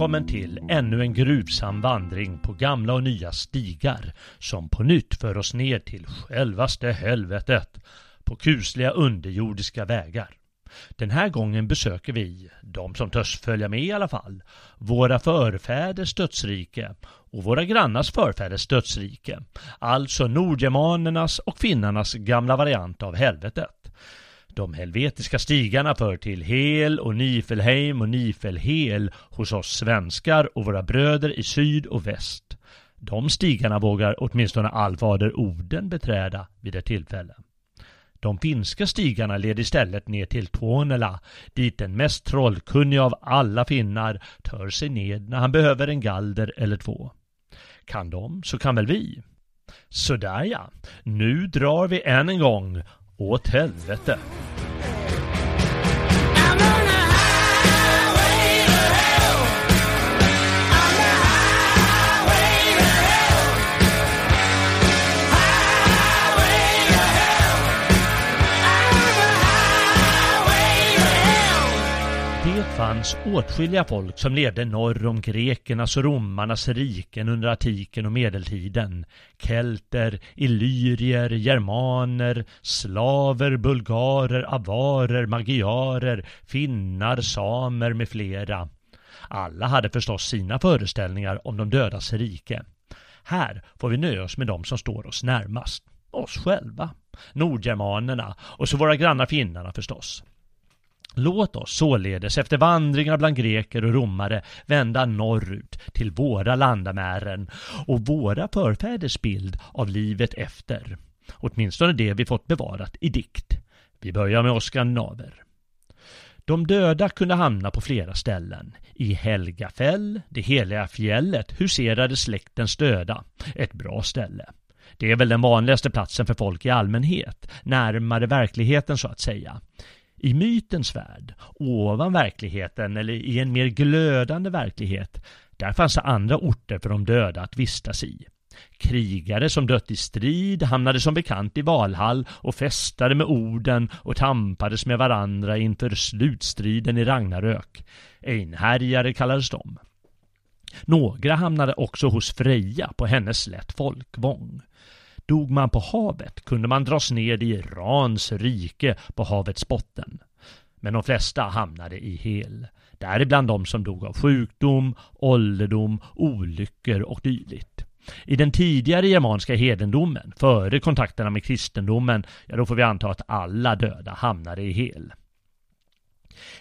Välkommen till ännu en gruvsam vandring på gamla och nya stigar som på nytt för oss ner till självaste helvetet på kusliga underjordiska vägar. Den här gången besöker vi, de som törs följa med i alla fall, våra förfäders dödsrike och våra grannars förfäders dödsrike, alltså nordgermanernas och finnarnas gamla variant av helvetet. De helvetiska stigarna för till Hel och Nifelheim och Nifelhel hos oss svenskar och våra bröder i syd och väst. De stigarna vågar åtminstone allfader Oden beträda vid ett tillfälle. De finska stigarna leder istället ner till Tuonela, dit den mest trollkunnige av alla finnar tör sig ned när han behöver en galder eller två. Kan de, så kan väl vi. Sådär ja, nu drar vi än en gång åt helvete. Fanns åtskilliga folk som levde norr om grekernas och romarnas riken under antiken och medeltiden. Kelter, illyrier, germaner, slaver, bulgarer, avarer, magiarer, finnar, samer med flera. Alla hade förstås sina föreställningar om de dödas rike. Här får vi nöja oss med de som står oss närmast. Oss själva. Nordgermanerna och så våra grannar finnarna förstås. Låt oss således efter vandringar bland greker och romare vända norrut till våra landamären och våra förfäders bild av livet efter. Åtminstone det vi fått bevarat i dikt. Vi börjar med oss skandinaver. De döda kunde hamna på flera ställen. I Helgafäll, det heliga fjället, huserade släktens döda. Ett bra ställe. Det är väl den vanligaste platsen för folk i allmänhet, närmare verkligheten så att säga. I mytens värld, ovan verkligheten eller i en mer glödande verklighet, där fanns det andra orter för de döda att vistas i. Krigare som dött i strid hamnade som bekant i Valhall och festade med orden och tampades med varandra inför slutstriden i Ragnarök. Einhärjare kallades de. Några hamnade också hos Freja på hennes slätt folkvång. Dog man på havet kunde man dras ned i Irans rike på havets botten. Men de flesta hamnade i Hel. Däribland de som dog av sjukdom, ålderdom, olyckor och dylikt. I den tidigare germanska hedendomen, före kontakterna med kristendomen, ja då får vi anta att alla döda hamnade i Hel.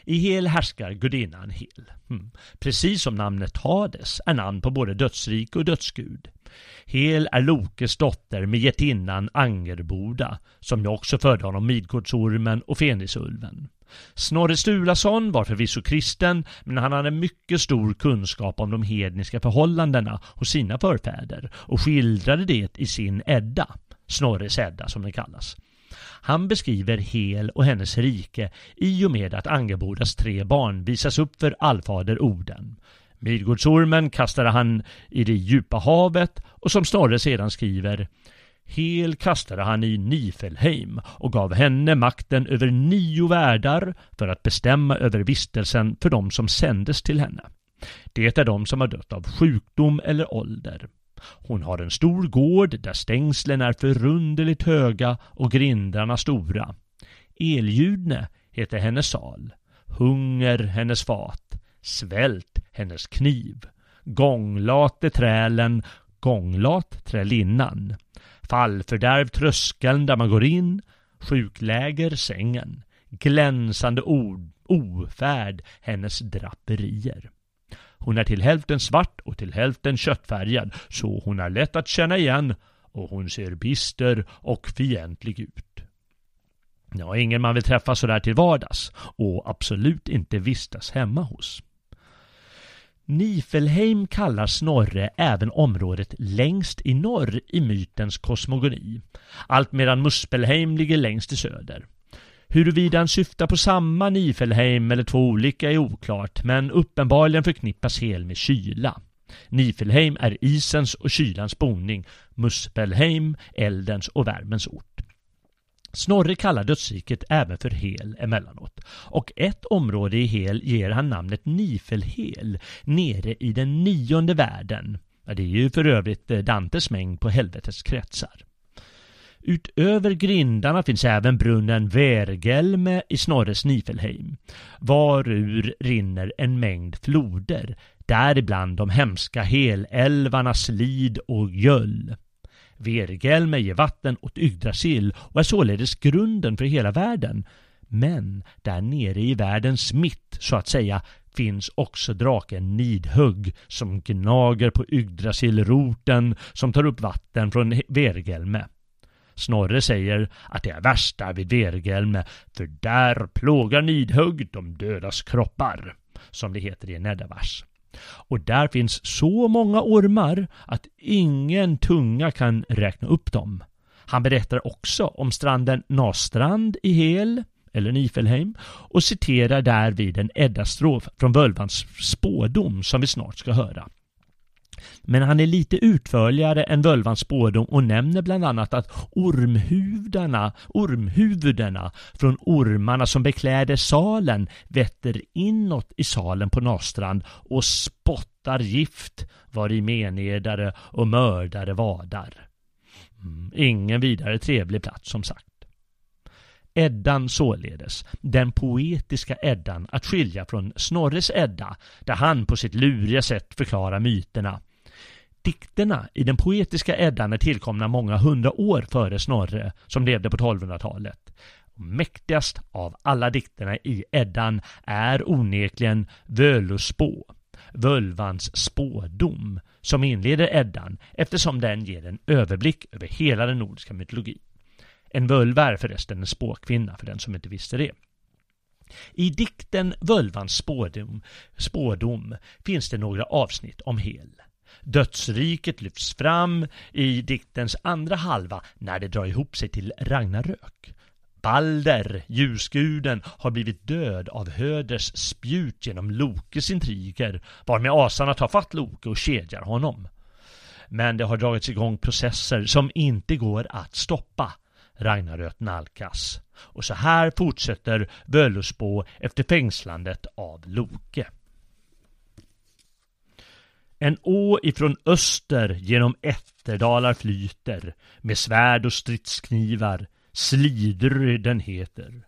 I Hel härskar gudinnan Hel. Mm. Precis som namnet Hades är namn på både dödsrike och dödsgud. Hel är Lokes dotter med getinnan Angerboda, som ju också födde honom Midgårdsormen och Fenisulven. Snorre Sturlason var förvisso kristen, men han hade mycket stor kunskap om de hedniska förhållandena hos sina förfäder och skildrade det i sin Edda, Snorres Edda som den kallas. Han beskriver Hel och hennes rike i och med att Angerbodas tre barn visas upp för allfader Oden. Midgårdsormen kastade han i det djupa havet och som Snorre sedan skriver Hel kastade han i Nifelheim och gav henne makten över nio världar för att bestämma över vistelsen för de som sändes till henne. Det är de som har dött av sjukdom eller ålder. Hon har en stor gård där stängslen är förunderligt höga och grindarna stora. Elljudne heter hennes sal, hunger hennes fat, svält hennes kniv, Gånglate trälen, gånglat trälinnan, fallfördärv tröskeln där man går in, sjukläger sängen, glänsande ord, ofärd hennes draperier. Hon är till hälften svart och till hälften köttfärgad, så hon är lätt att känna igen och hon ser bister och fientlig ut. Ja, ingen man vill träffa sådär till vardags och absolut inte vistas hemma hos. Nifelheim kallar Snorre även området längst i norr i mytens kosmogoni, allt medan Muspelheim ligger längst i söder. Huruvida han syftar på samma Nifelheim eller två olika är oklart, men uppenbarligen förknippas hel med kyla. Nifelheim är isens och kylans boning, Muspelheim eldens och värmens ort. Snorre kallar dödsriket även för Hel emellanåt och ett område i Hel ger han namnet Nifelhel nere i den nionde världen. Det är ju för övrigt eh, Dantes mängd på helvetets kretsar. Utöver grindarna finns även brunnen Vergelme i Snorres Nifelheim, varur rinner en mängd floder, däribland de hemska helälvarna Slid och Göll. Vergelme ger vatten åt Yggdrasil och är således grunden för hela världen. Men där nere i världens mitt, så att säga, finns också draken Nidhugg som gnager på Yggdrasilroten som tar upp vatten från Vergelme. Snorre säger att det är värsta vid Vergelme, för där plågar Nidhugg de dödas kroppar, som det heter i en Neddavars. Och där finns så många ormar att ingen tunga kan räkna upp dem. Han berättar också om stranden Nastrand i Hel, eller Nifelheim, och citerar därvid en Edda-strof från Völvans spådom som vi snart ska höra. Men han är lite utförligare än Völvans spådom och nämner bland annat att ormhuvudarna, ormhuvudena från ormarna som bekläder salen vetter inåt i salen på Nastrand och spottar gift var i menedare och mördare vadar. Mm, ingen vidare trevlig plats som sagt. Eddan således, den poetiska Eddan att skilja från Snorres Edda, där han på sitt luriga sätt förklarar myterna. Dikterna i den poetiska Eddan är tillkomna många hundra år före Snorre, som levde på 1200-talet. Mäktigast av alla dikterna i Eddan är onekligen Völuspå, Völvans spådom, som inleder Eddan eftersom den ger en överblick över hela den nordiska mytologin. En völva är förresten en spåkvinna för den som inte visste det. I dikten Völvans spådom, spådom finns det några avsnitt om Hel. Dödsriket lyfts fram i diktens andra halva när det drar ihop sig till Ragnarök. Balder, ljusguden, har blivit död av Höders spjut genom Lokes intriger, varmed asarna tar fatt Loke och kedjar honom. Men det har dragits igång processer som inte går att stoppa. Ragnarök nalkas. Och så här fortsätter Völuspå efter fängslandet av Loke. En å ifrån öster genom Ätterdalar flyter med svärd och stridsknivar, Slidry den heter.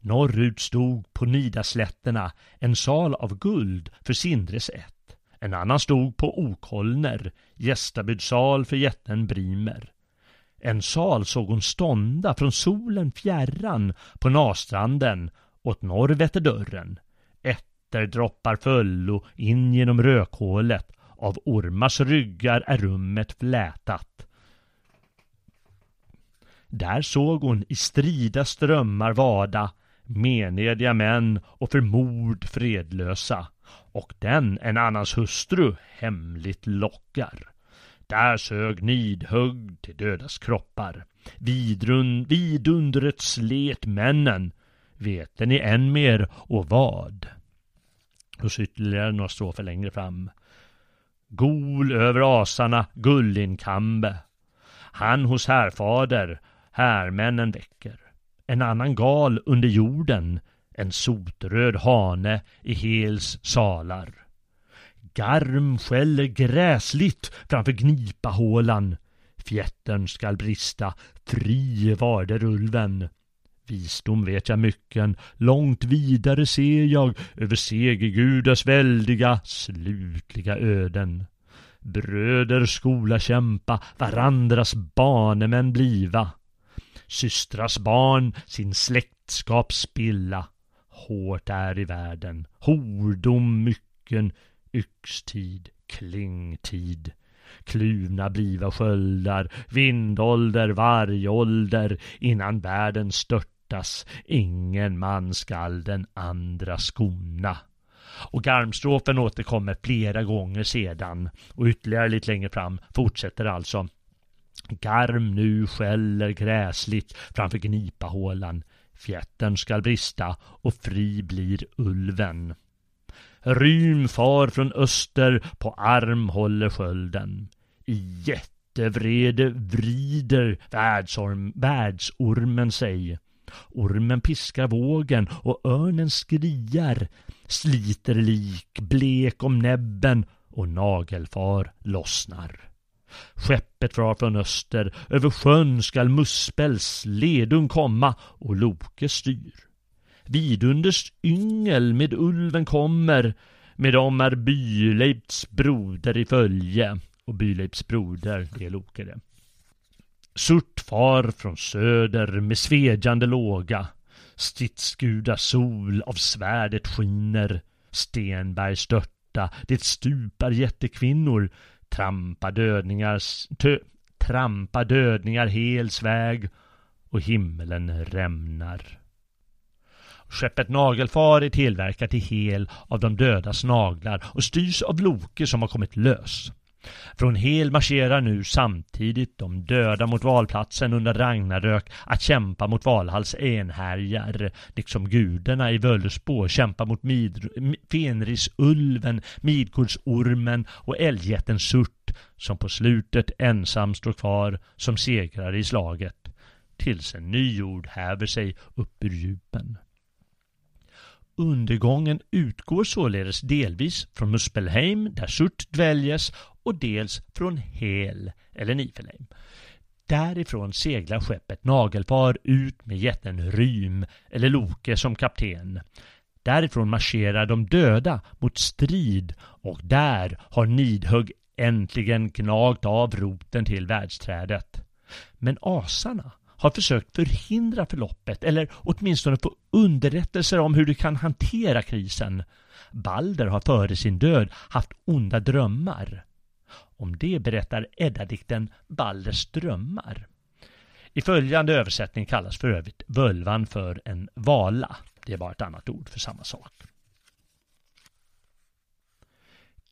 Norrut stod på Nidaslätterna en sal av guld för Sindres ett. En annan stod på Okolner, gästabudsal för jätten Brimer. En sal såg hon stånda från solen fjärran på Nastranden åt norr dörren. Ätterdroppar föllo in genom rökhålet. Av ormars ryggar är rummet flätat. Där såg hon i strida strömmar vada menediga män och för mord fredlösa och den en annans hustru hemligt lockar. Där sög nidhugg till dödas kroppar. Vidrun, vidundret slet männen. Veten ni än mer och vad? Och så ytterligare några strofer längre fram. Gol över asarna Gullinkambe. Han hos härfader härmännen väcker. En annan gal under jorden, en sotröd hane i Hels salar. Garm skäller gräsligt framför gnipahålan. Fjättern skall brista, fri varder ulven. Visdom vet jag mycken, långt vidare ser jag över segergudars väldiga, slutliga öden. Bröder skola kämpa, varandras banemän bliva. Systrars barn sin släktskap spilla. Hårt är i världen, hordom mycken, yxtid, klingtid. Kluvna bliva sköldar, vindålder, vargålder, innan världen hjärtas, ingen man skall den andra skona. Och garmstrofen återkommer flera gånger sedan och ytterligare lite längre fram fortsätter alltså. Garm nu skäller gräsligt framför gnipahålan. Fjättern skall brista och fri blir ulven. Rym far från öster, på arm håller skölden. I jättevrede vrider världsorm, världsormen sig. Ormen piskar vågen och örnen skriar, sliter lik, blek om näbben och nagelfar lossnar. Skeppet drar från öster, över sjön skall Muspels ledung komma och Loke styr. Vidunders yngel med ulven kommer, med dem är Byleips broder i följe. Och Byleips broder, det är Loke det. Surt far från söder med svedjande låga. Stridsguda sol av svärdet skiner. Stenberg störta, det stupar jättekvinnor. Trampa dödningar, tö, trampa dödningar hels väg och himmelen rämnar. Skeppet Nagelfar är tillverkat i hel av de dödas naglar och styrs av Loke som har kommit lös. Från Hel marscherar nu samtidigt de döda mot valplatsen under Ragnarök att kämpa mot Valhalls enhärjar, liksom gudarna i Völuspå kämpar mot Mid Fenrisulven, Midgårdsormen och älgjätten Surt, som på slutet ensam står kvar som segrare i slaget, tills en ny jord häver sig upp ur djupen. Undergången utgår således delvis från Muspelheim där Surt dväljes och dels från Hel eller Nifelheim. Därifrån seglar skeppet Nagelfar ut med jätten Rym eller Loke som kapten. Därifrån marscherar de döda mot strid och där har Nidhugg äntligen gnagt av roten till världsträdet. Men asarna har försökt förhindra förloppet eller åtminstone få underrättelser om hur du kan hantera krisen. Balder har före sin död haft onda drömmar. Om det berättar Eddadikten Balders drömmar. I följande översättning kallas för övrigt völvan för en vala. Det är bara ett annat ord för samma sak.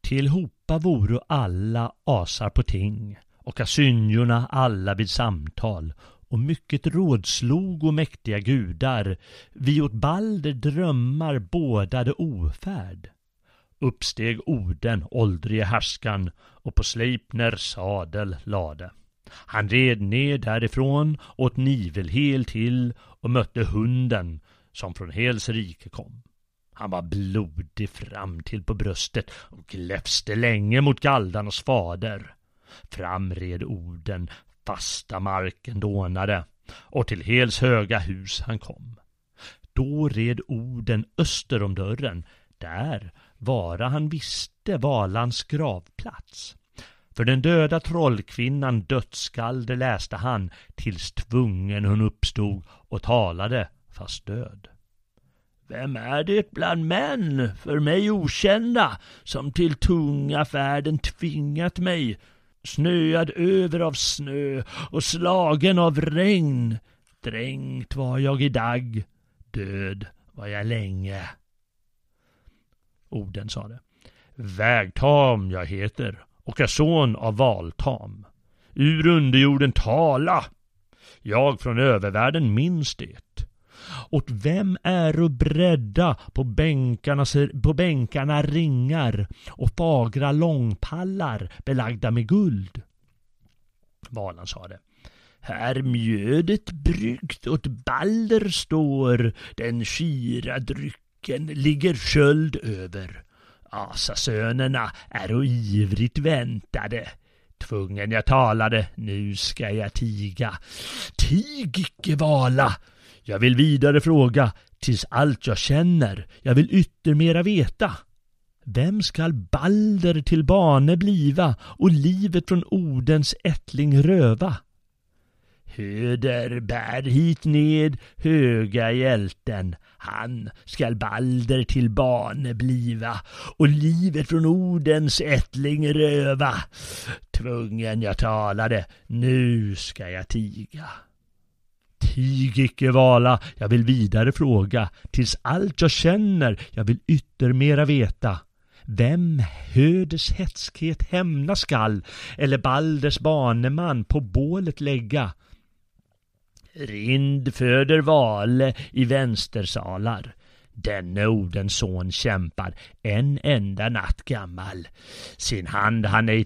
Tillhopa voro alla asar på ting och asynjorna alla vid samtal och mycket rådslog och mäktiga gudar, vi åt Balder drömmar bådade ofärd. Uppsteg Oden, åldrige härskan, och på Sleipner sadel lade. Han red ner därifrån, åt Nivelhel till och mötte hunden som från Hels rike kom. Han var blodig fram till på bröstet och gläfste länge mot Galdarnas fader. Fram red Oden, fasta marken dånade och till Hels höga hus han kom. Då red Oden öster om dörren, där vara han visste Valans gravplats. För den döda trollkvinnan dödskalde läste han tills tvungen hon uppstod och talade fast död. Vem är det bland män, för mig okända, som till tunga färden tvingat mig snöad över av snö och slagen av regn. Dränkt var jag i dag, död var jag länge. Oden sade. Vägtam jag heter och är son av Valtam. Ur underjorden tala! Jag från övervärlden minns det. Åt vem är bredda på bänkarna, på bänkarna ringar och fagra långpallar belagda med guld? Valan sade. Här mjödet bryggt åt Balder står, den skira drycken ligger sköld över. Asasönerna är ivrigt väntade. Tvungen jag talade, nu ska jag tiga. Tig icke vala! Jag vill vidare fråga, tills allt jag känner, jag vill yttermera veta. Vem skall Balder till bane bliva och livet från Odens ättling röva? Höder bär hit ned höga hjälten, han skall Balder till bane bliva och livet från Odens ättling röva. Tvungen jag talade, nu ska jag tiga. Tig icke vala, jag vill vidare fråga, tills allt jag känner, jag vill yttermera veta. Vem Höders hätskhet hämna skall, eller Balders baneman på bålet lägga? Rind föder Vale i vänstersalar. Denne Odens son kämpar en enda natt gammal. Sin hand han ej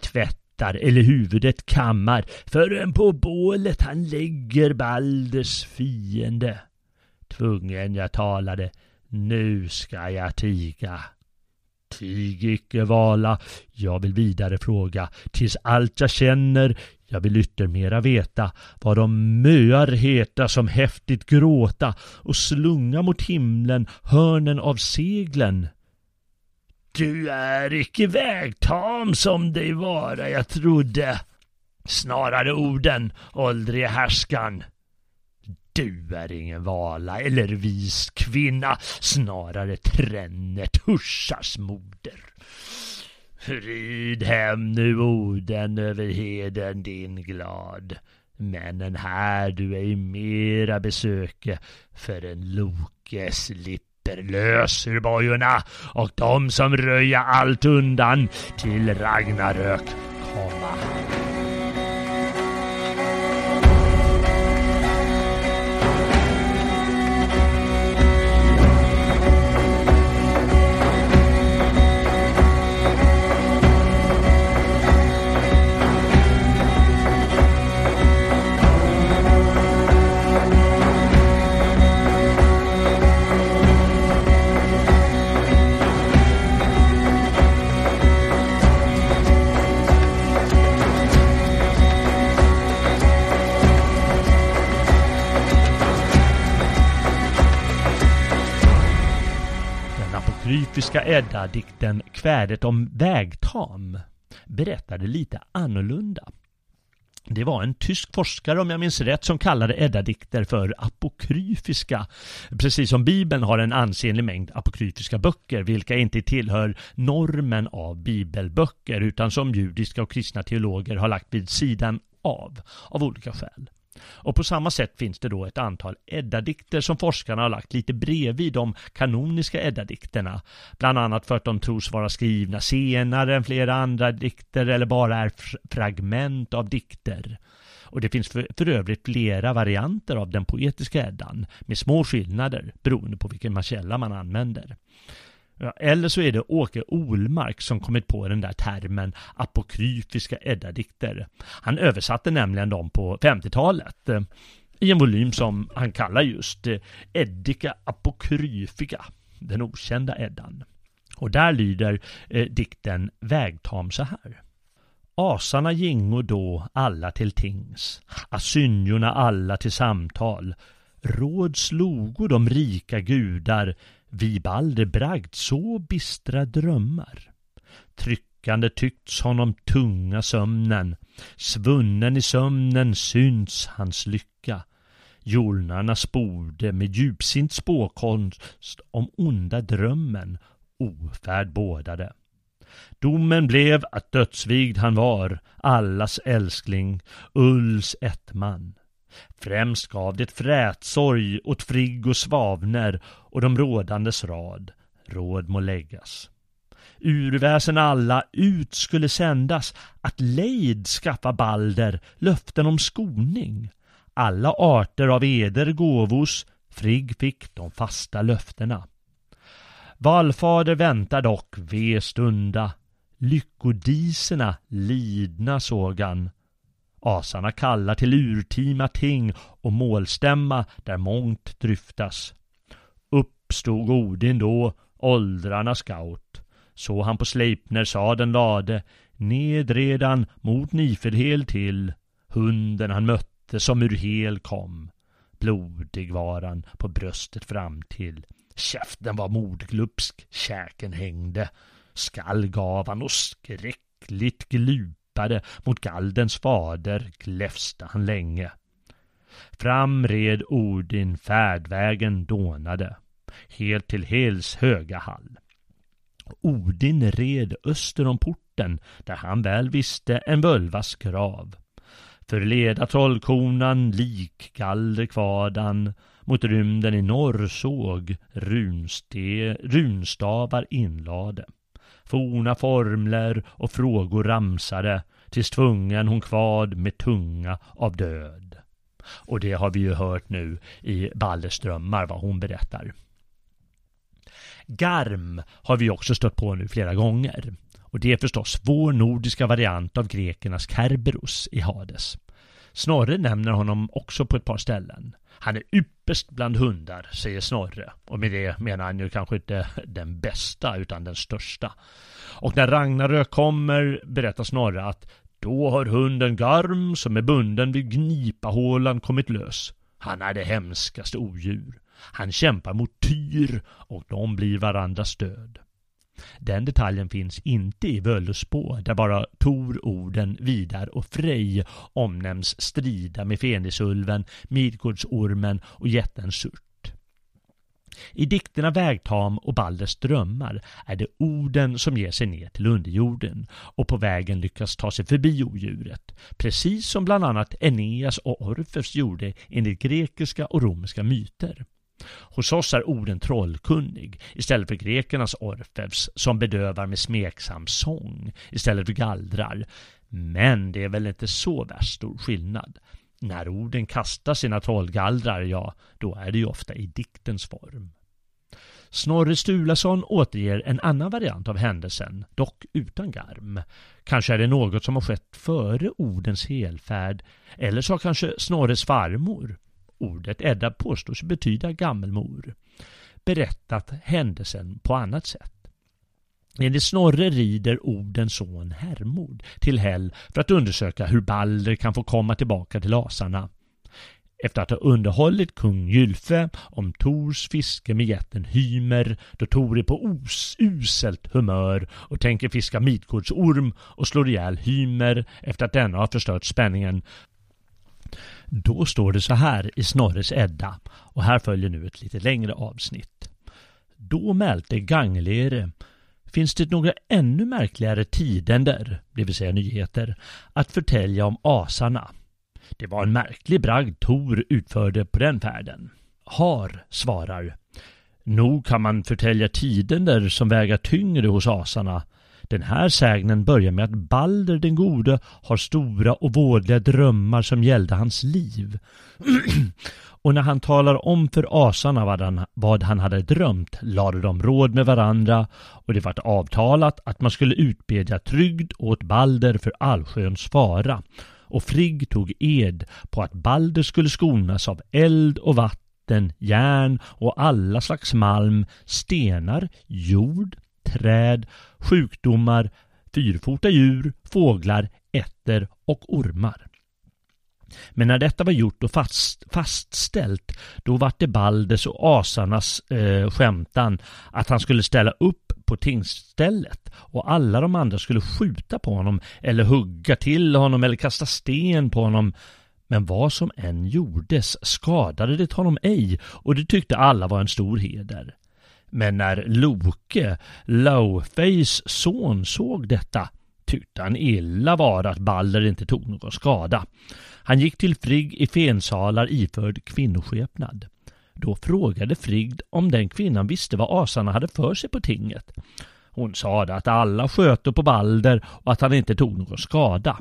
tvättar eller huvudet kammar förrän på bålet han lägger Balders fiende. Tvungen jag talade, nu ska jag tiga. Tig icke vala, jag vill vidare fråga, tills allt jag känner, jag vill yttermera veta, vad de möar heta som häftigt gråta och slunga mot himlen hörnen av seglen. Du är icke vägtam som dig vara jag trodde, snarare orden, åldrige härskan. Du är ingen vala eller vis kvinna, snarare tränne hursars moder. Rid hem nu Oden över heden din glad. Männen här du ej mera besöke förrän Lokes lipp efter bojorna och de som röja allt undan till Ragnarök komma. Apokryfiska Edda-dikten Kvädet om vägtam berättade lite annorlunda. Det var en tysk forskare, om jag minns rätt, som kallade Edda-dikter för apokryfiska. Precis som Bibeln har en ansenlig mängd apokryfiska böcker, vilka inte tillhör normen av bibelböcker, utan som judiska och kristna teologer har lagt vid sidan av, av olika skäl. Och på samma sätt finns det då ett antal Edda-dikter som forskarna har lagt lite bredvid de kanoniska Edda-dikterna. Bland annat för att de tros vara skrivna senare än flera andra dikter eller bara är fragment av dikter. Och det finns för, för övrigt flera varianter av den poetiska Eddan med små skillnader beroende på vilken källa man använder. Eller så är det Åke Olmark som kommit på den där termen apokryfiska eddadikter. Han översatte nämligen dem på 50-talet eh, i en volym som han kallar just eh, Eddika apokryfika, den okända Eddan. Och där lyder eh, dikten Vägtam så här. Asarna gingo då alla till tings, asynjorna alla till samtal. Råd slogo de rika gudar vi Balder bragd så bistra drömmar. Tryckande tyckts honom tunga sömnen, svunnen i sömnen syns hans lycka. Jolnarna sporde med djupsint spåkonst om onda drömmen ofärd bådade. Domen blev att dödsvigd han var, allas älskling, Ulls ättman. Främst gav det frätsorg åt Frigg och Svavner och de rådandes rad. Råd må läggas. Urväsen alla ut skulle sändas att lejd skaffa Balder löften om skoning. Alla arter av eder gåvos Frigg fick de fasta löftena. Valfader väntar dock ve stunda Lyckodiserna lidna sågan. Asarna kallar till urtima ting och målstämma där mångt dryftas. Uppstod Odin då, åldrarna scout. Så han på Sleipner saden lade, ned redan mot Nifelhel till, hunden han mötte som ur hel kom. Blodig var han på bröstet fram till. Käften var mordglupsk, käken hängde. Skall gav han och skräckligt glupade mot galdens fader gläfste han länge. Fram red Odin, färdvägen dånade, helt till Hels höga hall. Odin red öster om porten, där han väl visste en völvas grav. Förleda trollkonan lik gallerkvadan mot rymden i norr såg runste, runstavar inlade. Forna formler och frågor ramsade tills tvungen hon kvad med tunga av död. Och det har vi ju hört nu i Ballerströmmar vad hon berättar. Garm har vi också stött på nu flera gånger. Och det är förstås vår nordiska variant av grekernas Kerberos i Hades. Snorre nämner honom också på ett par ställen. Han är ypperst bland hundar, säger Snorre. Och med det menar han ju kanske inte den bästa, utan den största. Och när Ragnarök kommer berättar Snorre att då har hunden Garm som är bunden vid Gnipahålan kommit lös. Han är det hemskaste odjur. Han kämpar mot Tyr och de blir varandras stöd. Den detaljen finns inte i Völuspå där bara Tor, Orden, Vidar och Frej omnämns strida med Fenisulven, Midgårdsormen och jätten Surt. I dikterna Vägtam och Balders drömmar är det orden som ger sig ner till underjorden och på vägen lyckas ta sig förbi odjuret, precis som bland annat Eneas och Orfeus gjorde enligt grekiska och romerska myter. Hos oss är orden trollkunnig istället för grekernas Orfeus som bedövar med smeksam sång istället för gallrar. Men det är väl inte så värst stor skillnad. När orden kastar sina trollgallrar, ja, då är det ju ofta i diktens form. Snorre Sturlason återger en annan variant av händelsen, dock utan garm. Kanske är det något som har skett före ordens helfärd, eller så har kanske Snorres farmor, ordet Edda påstås betyda gammelmor, berättat händelsen på annat sätt. Enligt Snorre rider Odens son Hermod till Hell för att undersöka hur Balder kan få komma tillbaka till asarna. Efter att ha underhållit kung Gylfe om Tors fiske med jätten Hymer då Tor är på os uselt humör och tänker fiska Midgårdsorm och slår ihjäl Hymer efter att denna har förstört spänningen. Då står det så här i Snorres Edda och här följer nu ett lite längre avsnitt. Då mälte Ganglere finns det några ännu märkligare tidender, det vill säga nyheter, att förtälja om asarna. Det var en märklig bragd Tor utförde på den färden. Har svarar Nog kan man förtälja tidender som väga tyngre hos asarna. Den här sägnen börjar med att Balder den gode har stora och vådliga drömmar som gällde hans liv. Och när han talar om för asarna vad han, vad han hade drömt lade de råd med varandra och det vart avtalat att man skulle utbedja trygd åt Balder för allsköns fara. Och Frigg tog ed på att Balder skulle skonas av eld och vatten, järn och alla slags malm, stenar, jord, träd, sjukdomar, fyrfota djur, fåglar, ätter och ormar. Men när detta var gjort och fast, fastställt, då var det Baldes och asarnas eh, skämtan att han skulle ställa upp på tingsstället och alla de andra skulle skjuta på honom eller hugga till honom eller kasta sten på honom. Men vad som än gjordes skadade det honom ej och det tyckte alla var en stor heder. Men när Loke, Laufeys son, såg detta tyckte han illa var att Balder inte tog någon skada. Han gick till Frigg i Fensalar iförd kvinnoskepnad. Då frågade Frigg om den kvinnan visste vad asarna hade för sig på tinget. Hon sade att alla sköter på Balder och att han inte tog någon skada.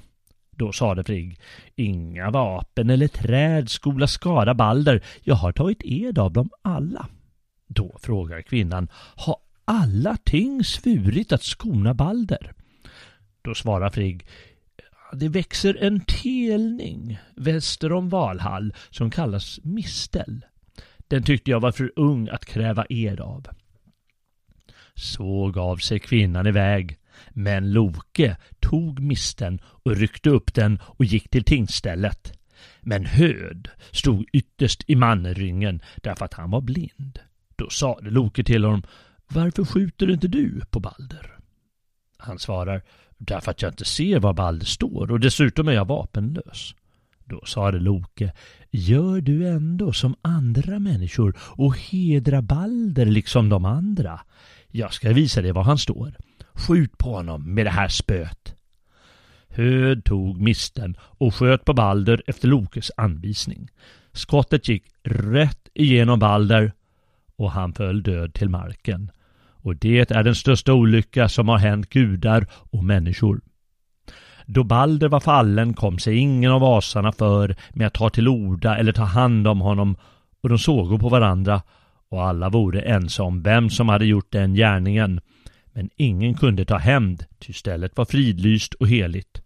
Då sade Frigg, inga vapen eller träd skola skada Balder, jag har tagit ed av dem alla. Då frågar kvinnan, har alla ting svurit att skona Balder? Då svarar Frigg, det växer en telning väster om Valhall som kallas mistel. Den tyckte jag var för ung att kräva ed av. Så gav sig kvinnan iväg, men Loke tog misten och ryckte upp den och gick till tingsstället. Men Höd stod ytterst i manryngen därför att han var blind. Då sade Loke till honom, varför skjuter inte du på Balder? Han svarar, därför att jag inte ser var Balder står och dessutom är jag vapenlös. Då sade Loke, gör du ändå som andra människor och hedra Balder liksom de andra. Jag ska visa dig var han står. Skjut på honom med det här spöet. Höd tog misten och sköt på Balder efter Lokes anvisning. Skottet gick rätt igenom Balder och han föll död till marken. Och det är den största olycka som har hänt gudar och människor. Då Balder var fallen kom sig ingen av asarna för med att ta till orda eller ta hand om honom och de såg på varandra och alla vore ense om vem som hade gjort den gärningen. Men ingen kunde ta hämnd, ty stället var fridlyst och heligt.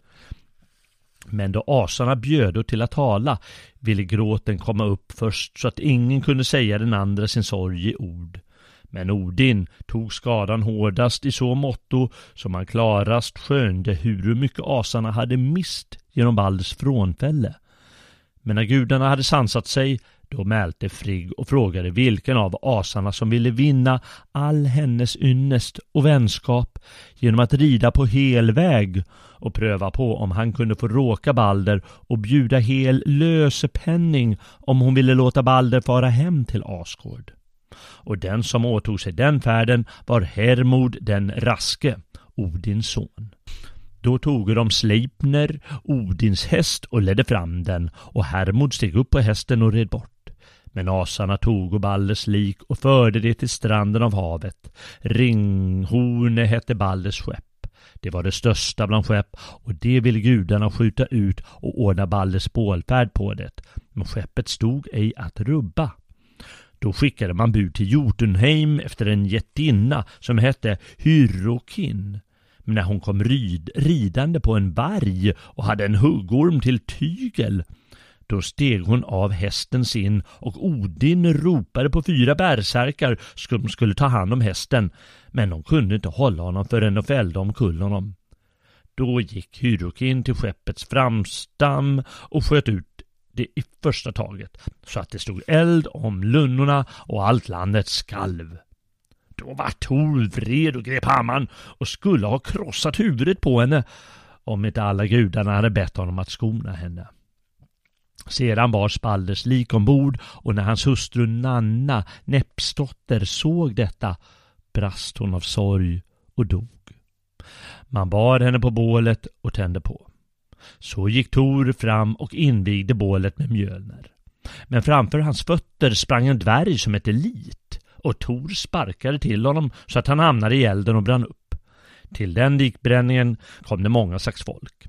Men då asarna bjödo till att tala ville gråten komma upp först så att ingen kunde säga den andra sin sorg i ord. Men Odin tog skadan hårdast i så måtto som han klarast skönde hur mycket asarna hade mist genom Balders frånfälle. Men när gudarna hade sansat sig då mälte Frigg och frågade vilken av asarna som ville vinna all hennes ynnest och vänskap genom att rida på hel väg och pröva på om han kunde få råka Balder och bjuda hel lösepenning om hon ville låta Balder fara hem till Asgård. Och den som åtog sig den färden var Hermod den raske, Odins son. Då tog de Sleipner, Odins häst, och ledde fram den, och Hermod steg upp på hästen och red bort. Men asarna tog Balders lik och förde det till stranden av havet. Ringhorne hette Balders skepp. Det var det största bland skepp och det ville gudarna skjuta ut och ordna Balders bålfärd på det. Men skeppet stod ej att rubba. Då skickade man bud till Jotunheim efter en jättinna som hette Hyrokin. Men när hon kom ryd, ridande på en varg och hade en huggorm till tygel då steg hon av hästen sin och Odin ropade på fyra bärsärkar som skulle ta hand om hästen, men de kunde inte hålla honom förrän de fällde omkull honom. Då gick Hyrokin till skeppets framstam och sköt ut det i första taget, så att det stod eld om lunnorna och allt landet skalv. Då var Tor vred och grep hammaren och skulle ha krossat huvudet på henne om inte alla gudarna hade bett honom att skona henne. Sedan bar Spalders lik ombord och när hans hustru Nanna, Näppsdotter, såg detta brast hon av sorg och dog. Man bar henne på bålet och tände på. Så gick Tor fram och invigde bålet med Mjölner. Men framför hans fötter sprang en dvärg som hette Lit och Tor sparkade till honom så att han hamnade i elden och brann upp. Till den likbränningen kom det många slags folk.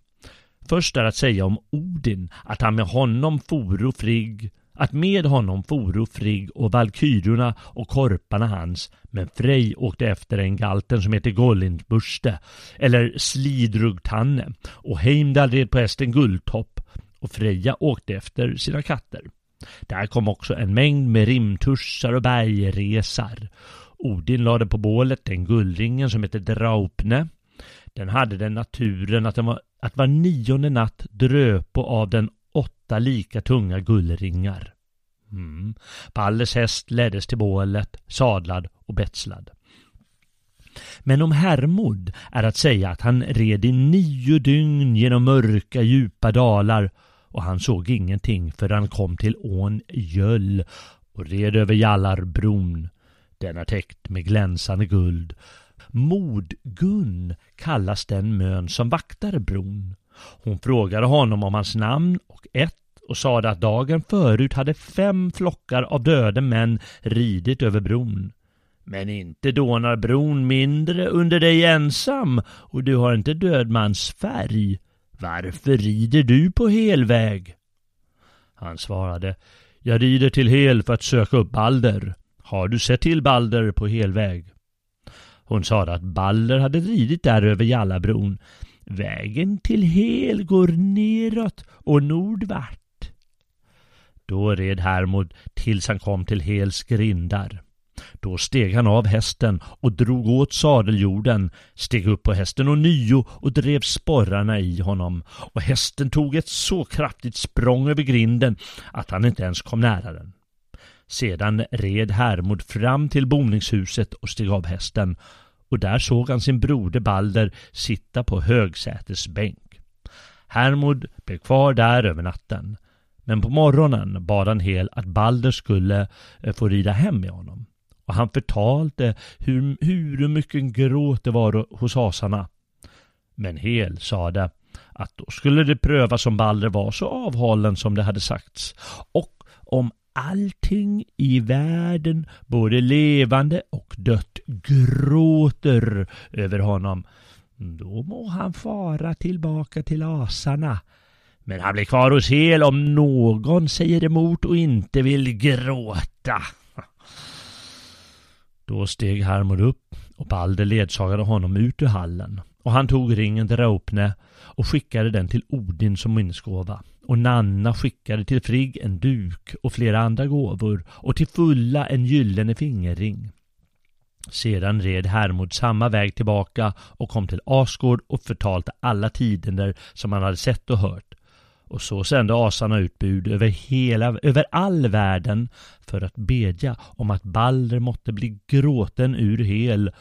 Först är att säga om Odin att han med honom foro Frigg att med honom foro Frigg och valkyrorna och korparna hans, men Frej åkte efter en galten som heter Gollindburste, eller Slidrugtanne, och Heimdall red på hästen Guldtopp, och Freja åkte efter sina katter. Där kom också en mängd med rimtussar och bergresar. Odin lade på bålet den guldringen som hette Draupne. Den hade den naturen att den var att var nionde natt dröpo av den åtta lika tunga gullringar. Mm. Palles häst leddes till bålet, sadlad och betslad. Men om Hermod är att säga att han red i nio dygn genom mörka djupa dalar och han såg ingenting förrän han kom till ån Göll och red över Jallarbron. Den är täckt med glänsande guld Modgun kallas den mön som vaktar bron. Hon frågade honom om hans namn och ett och sade att dagen förut hade fem flockar av döda män ridit över bron. Men inte dånar bron mindre under dig ensam och du har inte dödmans färg. Varför rider du på helväg? Han svarade, jag rider till hel för att söka upp Balder. Har du sett till Balder på helväg? Hon sade att Balder hade ridit där över Jallabron. Vägen till Hel går neråt och nordvart. Då red Hermod tills han kom till Hels grindar. Då steg han av hästen och drog åt sadeljorden, steg upp på hästen och nio och drev sporrarna i honom. Och hästen tog ett så kraftigt språng över grinden att han inte ens kom nära den. Sedan red Hermod fram till boningshuset och steg av hästen och där såg han sin broder Balder sitta på högsätesbänk. Hermod blev kvar där över natten. Men på morgonen bad han Hel att Balder skulle eh, få rida hem med honom. Och han förtalte hur, hur mycket gråt det var hos asarna. Men Hel sade att då skulle det prövas om Balder var så avhållen som det hade sagts och om allting i världen, både levande och dött, gråter över honom, då må han fara tillbaka till asarna. Men han blir kvar hos Hel om någon säger emot och inte vill gråta. Då steg Hermod upp och Balder ledsagade honom ut ur hallen och han tog ringen till Raupne och skickade den till Odin som minnesgåva. Och Nanna skickade till Frigg en duk och flera andra gåvor och till Fulla en gyllene fingerring. Sedan red Hermod samma väg tillbaka och kom till Asgård och förtalte alla tider som han hade sett och hört. Och så sände asarna ut bud över, hela, över all världen för att bedja om att Balder måtte bli gråten ur hel.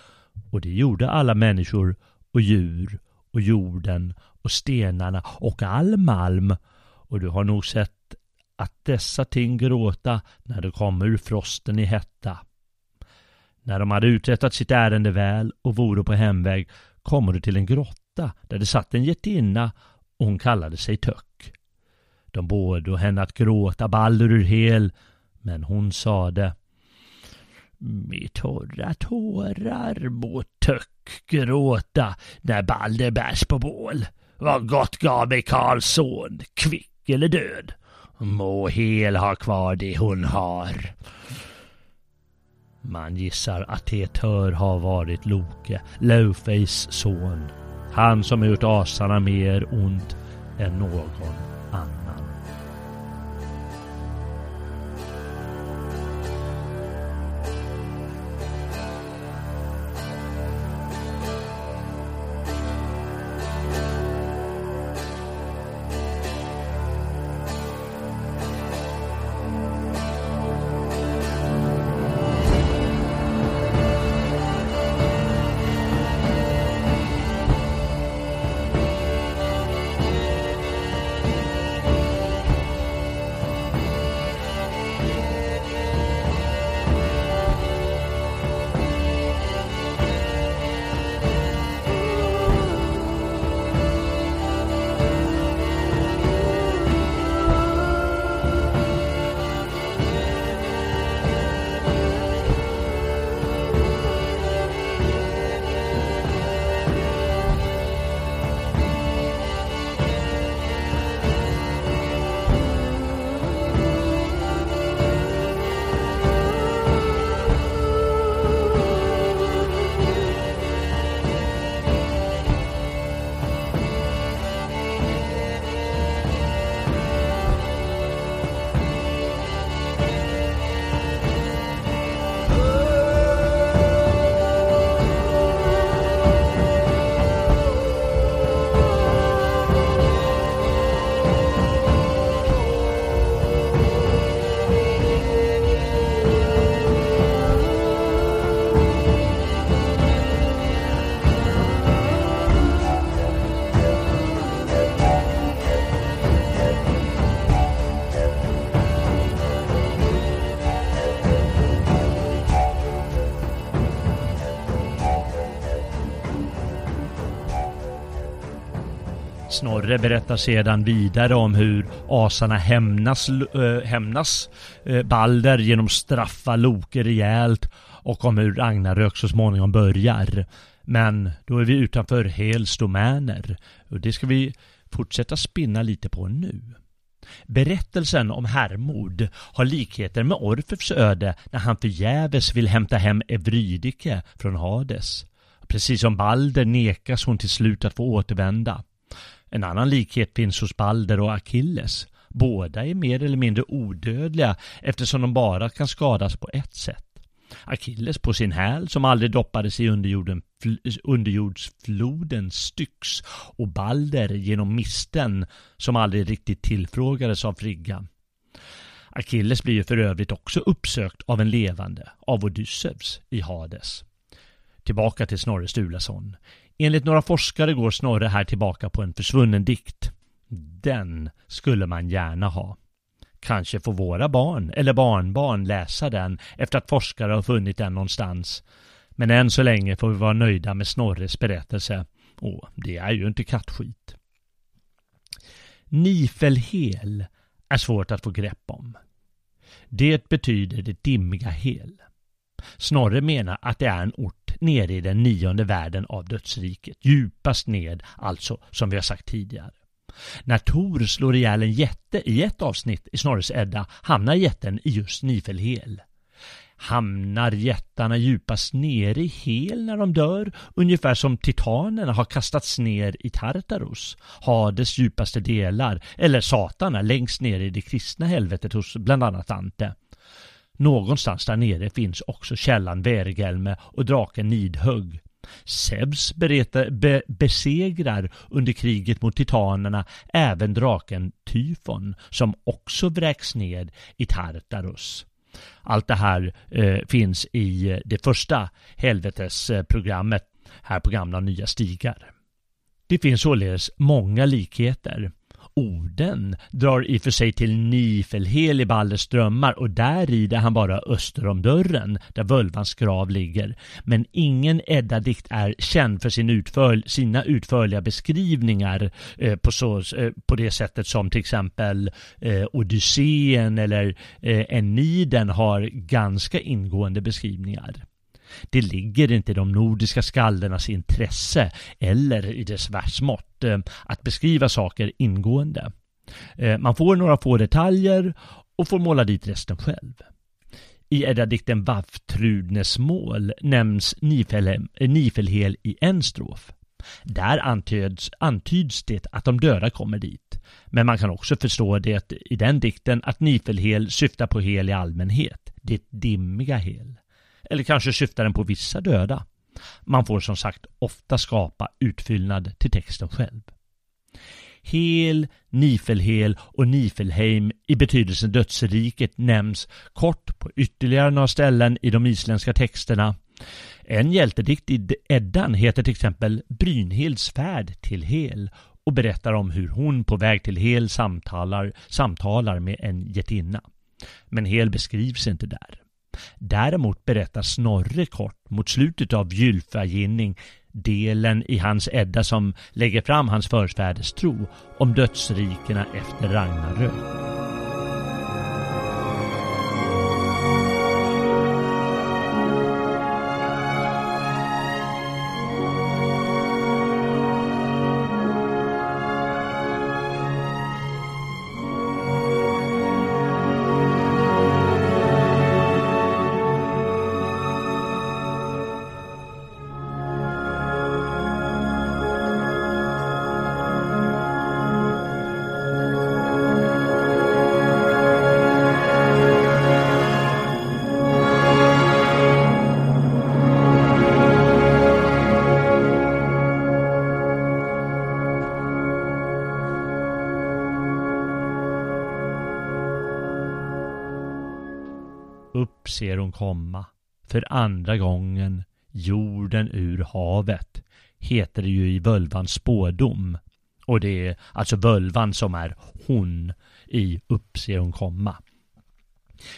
Och det gjorde alla människor och djur och jorden och stenarna och all malm. Och du har nog sett att dessa ting gråta när de kommer ur frosten i hetta. När de hade uträttat sitt ärende väl och vore på hemväg kommer du till en grotta där det satt en getinna och hon kallade sig Töck. De båda henne att gråta Balder ur hel, men hon sade med torra tårar må Töck gråta när Balder bärs på bål. Vad gott gav mig Karls son, kvick eller död. Må Hel ha kvar det hon har. Man gissar att Tetör har varit Loke, Laufeys son. Han som gjort asarna mer ont än någon annan. Snorre berättar sedan vidare om hur asarna hämnas, äh, hämnas äh, Balder genom straffa Loke rejält och om hur Ragnarök så småningom börjar. Men då är vi utanför Hels domäner och det ska vi fortsätta spinna lite på nu. Berättelsen om Hermod har likheter med Orfeus öde när han förgäves vill hämta hem Evrydike från Hades. Precis som Balder nekas hon till slut att få återvända. En annan likhet finns hos Balder och Achilles. Båda är mer eller mindre odödliga eftersom de bara kan skadas på ett sätt. Achilles på sin häl som aldrig doppades i underjorden, underjordsfloden Styx och Balder genom misten som aldrig riktigt tillfrågades av Frigga. Achilles blir ju för övrigt också uppsökt av en levande, av Odysseus i Hades. Tillbaka till Snorre Sturlason. Enligt några forskare går Snorre här tillbaka på en försvunnen dikt. Den skulle man gärna ha. Kanske får våra barn eller barnbarn läsa den efter att forskare har funnit den någonstans. Men än så länge får vi vara nöjda med Snorres berättelse. Och det är ju inte kattskit. Nifelhel är svårt att få grepp om. Det betyder det dimmiga hel. Snorre menar att det är en ort nere i den nionde världen av dödsriket, djupast ned alltså, som vi har sagt tidigare. När Tor slår ihjäl en jätte i ett avsnitt i Snorres Edda hamnar jätten i just Nifelhel. Hamnar jättarna djupast nere i Hel när de dör, ungefär som titanerna har kastats ner i Tartarus, Hades djupaste delar, eller Satana längst ner i det kristna helvetet hos bland annat Ante. Någonstans där nere finns också källan Vergelme och draken Nidhugg. Zeus be, besegrar under kriget mot titanerna även draken Tyfon som också vräks ned i Tartarus. Allt det här eh, finns i eh, det första helvetesprogrammet här på gamla nya stigar. Det finns således många likheter Oden drar i och för sig till Nifelhel i Balders drömmar och där rider han bara öster om dörren där völvans grav ligger. Men ingen Edda-dikt är känd för sin utför, sina utförliga beskrivningar eh, på, så, eh, på det sättet som till exempel eh, Odysseen eller eh, Eniden har ganska ingående beskrivningar. Det ligger inte i de nordiska skaldernas intresse eller i dess världsmått eh, att beskriva saker ingående. Eh, man får några få detaljer och får måla dit resten själv. I Edda-dikten Vafftrudnesmål nämns eh, Nifelhel i en strof. Där antyds, antyds det att de döda kommer dit. Men man kan också förstå det i den dikten att Nifelhel syftar på hel i allmänhet, det dimmiga hel. Eller kanske syftar den på vissa döda. Man får som sagt ofta skapa utfyllnad till texten själv. Hel, Nifelhel och Nifelheim i betydelsen dödsriket nämns kort på ytterligare några ställen i de isländska texterna. En hjältedikt i Eddan heter till exempel Brynhilds färd till Hel och berättar om hur hon på väg till Hel samtalar, samtalar med en jättinna. Men Hel beskrivs inte där. Däremot berättar Snorre kort mot slutet av Gylfaginning delen i hans Edda som lägger fram hans förfäders tro om dödsrikena efter Ragnarök. Ser hon komma. För andra gången jorden ur havet heter det ju i völvans spådom. Och det är alltså völvan som är hon i upp ser hon komma.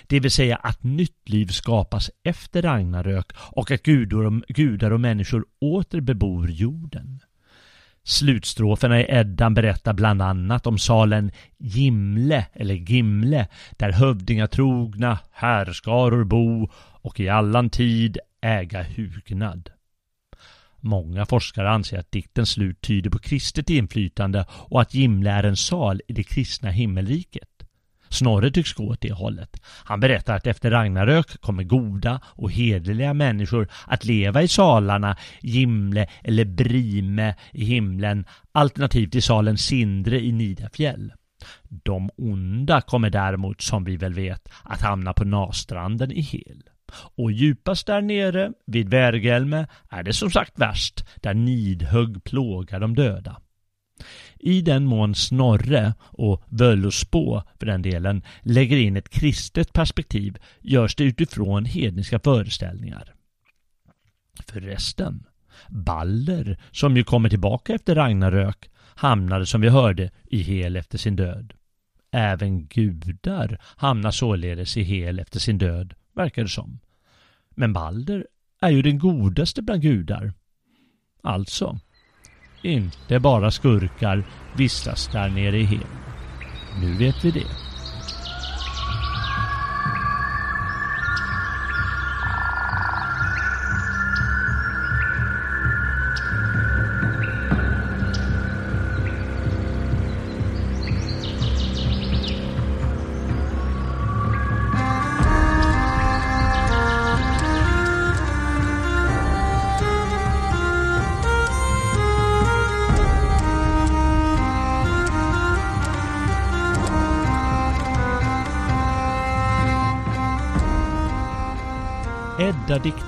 Det vill säga att nytt liv skapas efter Ragnarök och att gudar och, gudar och människor åter bebor jorden. Slutstroferna i Eddan berättar bland annat om salen Gimle, eller Gimle, där hövdingatrogna härskaror bo och i allan tid äga hugnad. Många forskare anser att diktens slut tyder på kristet inflytande och att Gimle är en sal i det kristna himmelriket. Snorre tycks gå åt det hållet. Han berättar att efter Ragnarök kommer goda och hederliga människor att leva i salarna Gimle eller Brime i himlen alternativt i salen Sindre i Nidafjäll. De onda kommer däremot, som vi väl vet, att hamna på Nastranden i Hel. Och djupast där nere, vid Värgelme, är det som sagt värst, där nidhugg plågar de döda. I den mån Snorre, och Völuspå för den delen, lägger in ett kristet perspektiv görs det utifrån hedniska föreställningar. Förresten, Baller, som ju kommer tillbaka efter Ragnarök, hamnade som vi hörde i hel efter sin död. Även gudar hamnar således i hel efter sin död, verkar det som. Men Balder är ju den godaste bland gudar. Alltså, inte bara skurkar vistas där nere i himlen. Nu vet vi det.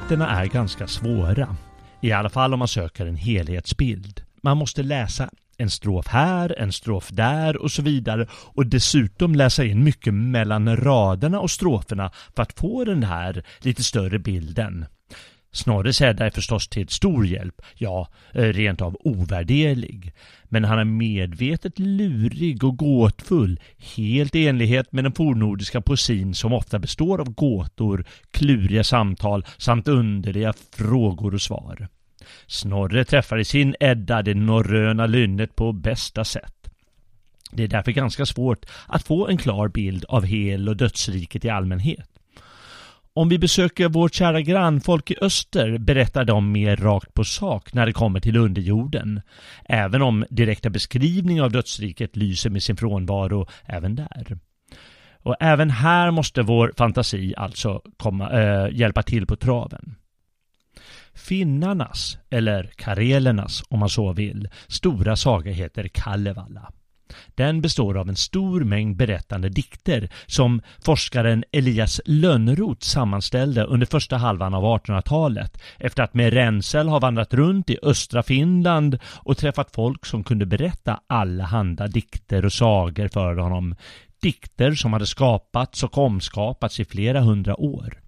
Texterna är ganska svåra. I alla fall om man söker en helhetsbild. Man måste läsa en strof här, en strof där och så vidare och dessutom läsa in mycket mellan raderna och stroferna för att få den här lite större bilden. Snorres Edda är förstås till stor hjälp, ja, eh, rent av ovärderlig. Men han är medvetet lurig och gåtfull, helt i enlighet med den fornnordiska poesin som ofta består av gåtor, kluriga samtal samt underliga frågor och svar. Snorre träffar i sin Edda det norröna lynnet på bästa sätt. Det är därför ganska svårt att få en klar bild av hel och dödsriket i allmänhet. Om vi besöker vårt kära grannfolk i öster berättar de mer rakt på sak när det kommer till underjorden. Även om direkta beskrivningar av dödsriket lyser med sin frånvaro även där. Och även här måste vår fantasi alltså komma, äh, hjälpa till på traven. Finnarnas, eller karelernas om man så vill, stora saga heter Kalevala. Den består av en stor mängd berättande dikter som forskaren Elias Lönnroth sammanställde under första halvan av 1800-talet efter att med Rensel ha vandrat runt i östra Finland och träffat folk som kunde berätta allehanda dikter och sagor för honom. Dikter som hade skapats och omskapats i flera hundra år.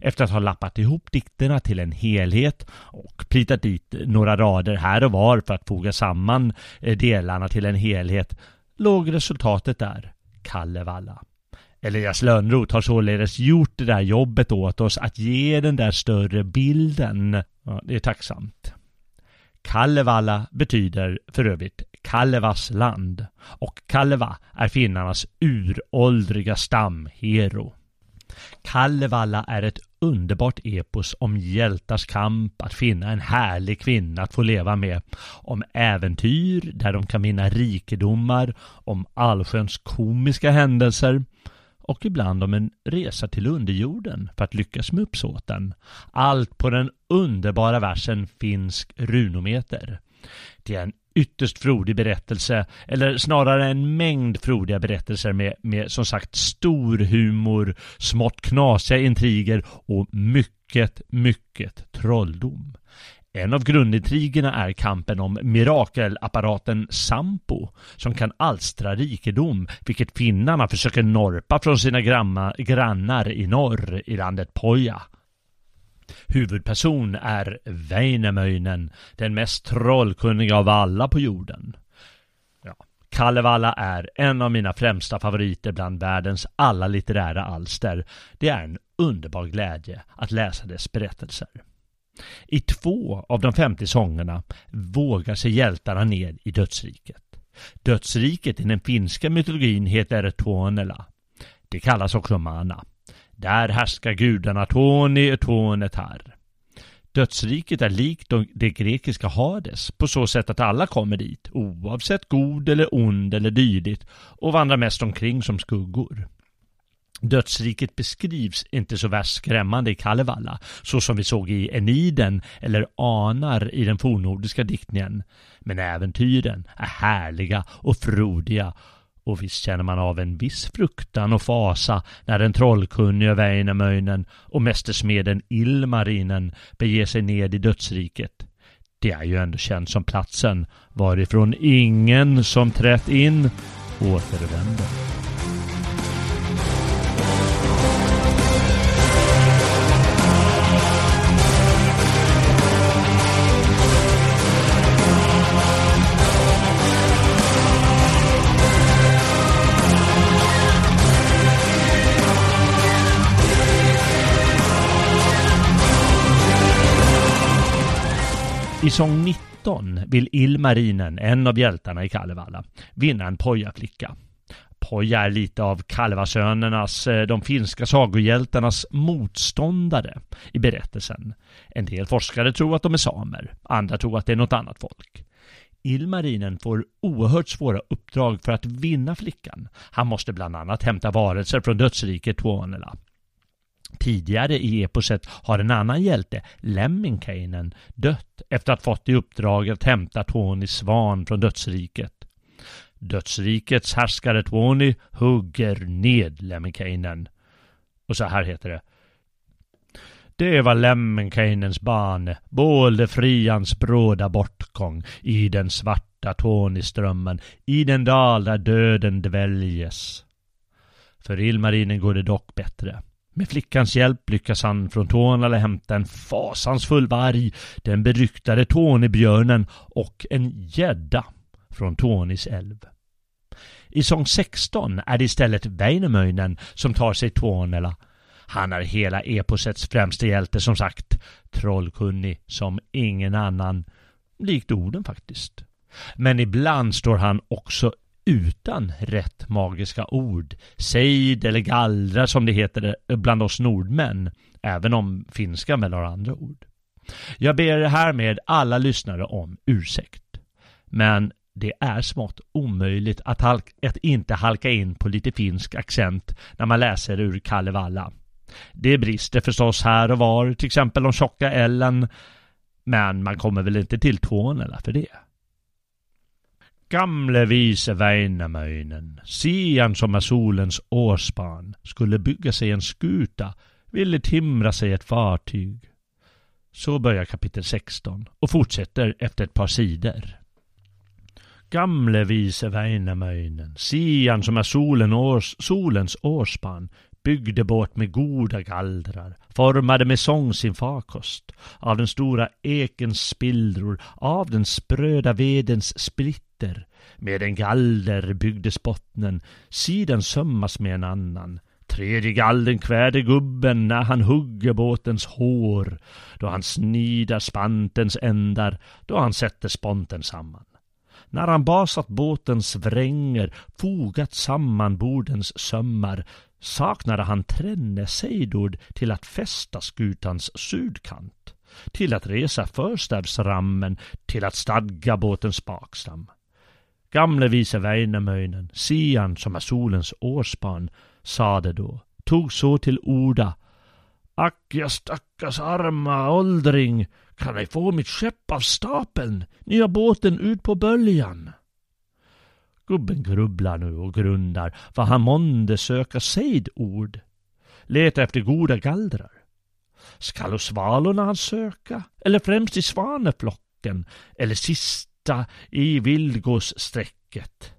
Efter att ha lappat ihop dikterna till en helhet och plitat dit några rader här och var för att foga samman eh, delarna till en helhet låg resultatet där, Kallevalla. Elias Lönnroth har således gjort det där jobbet åt oss att ge den där större bilden. Ja, det är tacksamt. Kalevala betyder för övrigt Kalevas land och Kaleva är finnarnas uråldriga stamhero. Kalevala är ett underbart epos om hjältars kamp att finna en härlig kvinna att få leva med, om äventyr där de kan vinna rikedomar, om allsköns komiska händelser och ibland om en resa till underjorden för att lyckas med uppsåten. Allt på den underbara versen finsk runometer. Det är en ytterst frodig berättelse, eller snarare en mängd frodiga berättelser med, med som sagt stor humor, smått knasiga intriger och mycket, mycket trolldom. En av grundintrigerna är kampen om mirakelapparaten Sampo som kan alstra rikedom, vilket finnarna försöker norpa från sina grannar i norr i landet Poja. Huvudperson är Väinämöinen, den mest trollkunniga av alla på jorden. Ja. Kalevala är en av mina främsta favoriter bland världens alla litterära alster. Det är en underbar glädje att läsa dess berättelser. I två av de 50 sångerna vågar sig hjältarna ned i dödsriket. Dödsriket i den finska mytologin heter Tuonela. Det kallas också Mana. Där härskar gudarna Toni och Tonetar. Dödsriket är likt det grekiska Hades på så sätt att alla kommer dit, oavsett god eller ond eller dydigt, och vandrar mest omkring som skuggor. Dödsriket beskrivs inte så värst skrämmande i Kalevala, så som vi såg i Eniden eller Anar i den fornnordiska diktningen. Men äventyren är härliga och frodiga och visst känner man av en viss fruktan och fasa när den trollkunnige Väinämöinen och mästersmeden Ilmarinen beger sig ned i dödsriket. Det är ju ändå känt som platsen varifrån ingen som trätt in återvänder. I sång 19 vill Ilmarinen, en av hjältarna i Kalevala, vinna en pojaflicka. Poja är lite av Kalevasönernas, eh, de finska sagohjältarnas motståndare i berättelsen. En del forskare tror att de är samer, andra tror att det är något annat folk. Ilmarinen får oerhört svåra uppdrag för att vinna flickan. Han måste bland annat hämta varelser från dödsriket Tuonela. Tidigare i eposet har en annan hjälte, Lemminkainen, dött efter att fått i uppdrag att hämta Tony svan från dödsriket. Dödsrikets härskare Tony hugger ned Lemminkainen. Och så här heter det. Det var Lemminkainens barn, både frians bråda bortgång i den svarta Tuoniströmmen, i den dal där döden dväljes. För Ilmarinen går det dock bättre. Med flickans hjälp lyckas han från Tornala hämta en fasansfull varg, den beryktade Tornebjörnen och en gädda från Tornis älv. I sång 16 är det istället Väinämöinen som tar sig Tornela. Han är hela eposets främste hjälte som sagt, trollkunnig som ingen annan, likt orden faktiskt. Men ibland står han också utan rätt magiska ord, sejd eller gallra som det heter bland oss nordmän, även om finska väl har andra ord. Jag ber härmed alla lyssnare om ursäkt. Men det är smått omöjligt att, halka, att inte halka in på lite finsk accent när man läser ur Kalevala. Det brister förstås här och var, till exempel om tjocka Ellen, men man kommer väl inte till tonerna för det. Gamle vise Väinämöinen, sian som är solens årsbarn, skulle bygga sig en skuta, ville timra sig ett fartyg. Så börjar kapitel 16 och fortsätter efter ett par sidor. Gamle vise Väinämöinen, sian som är solen års, solens årsbarn, byggde båt med goda gallrar, formade med sång sin farkost, av den stora ekens spillror, av den spröda vedens splitter. Med en galler byggdes bottnen, sidan sömmas med en annan. Tredje gallen kvärde gubben när han hugger båtens hår, då han snidar spantens ändar, då han sätter sponten samman. När han basat båtens vränger, fogat samman bordens sömmar, saknade han tränne sejdord till att fästa skutans sydkant, till att resa förstävsrammen, till att stadga båtens bakstam. Gamle vise Väinämöinen, sian som är solens årsbarn, sade då, tog så till orda. Ack, jag stackars arma åldring, kan ej få mitt skepp av stapeln, nya båten ut på böljan. Gubben grubblar nu och grundar vad han månde söka sejdord. Leta efter goda gallrar. Skall svalorna han söka, eller främst i svaneflocken, eller sista i vildgåssträcket.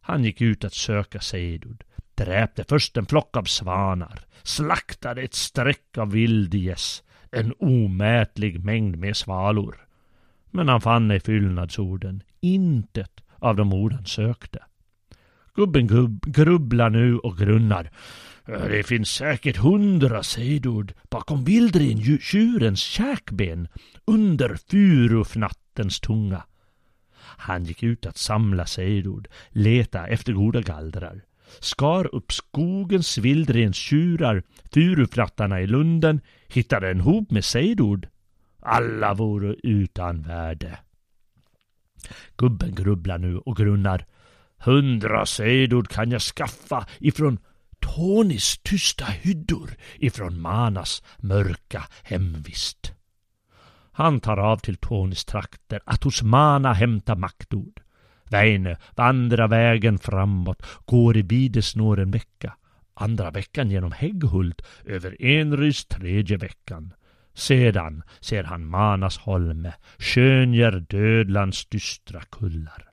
Han gick ut att söka sejdord. dräpte först en flock av svanar, slaktade ett streck av vildgäss, en omätlig mängd med svalor. Men han fann i fyllnadsorden intet av de ord han sökte. Gubben gubb, grubblar nu och grunnar. Äh, det finns säkert hundra sejdord bakom vildren tjurens käkben under furufnattens tunga. Han gick ut att samla sejdord, leta efter goda gallrar, skar upp skogens vildrens tjurar, furufrattarna i lunden, hittade en hop med sejdord. Alla vore utan värde. Gubben grubblar nu och grunnar. Hundra sedor kan jag skaffa ifrån Tonis tysta hyddor, ifrån Manas mörka hemvist. Han tar av till Tonis trakter att hos Mana hämta maktord. Väinö vandrar vägen framåt, går i bidesnår en vecka. Andra veckan genom Hägghult, över Enrys tredje veckan. Sedan ser han Manasholme, skönjer Dödlands dystra kullar.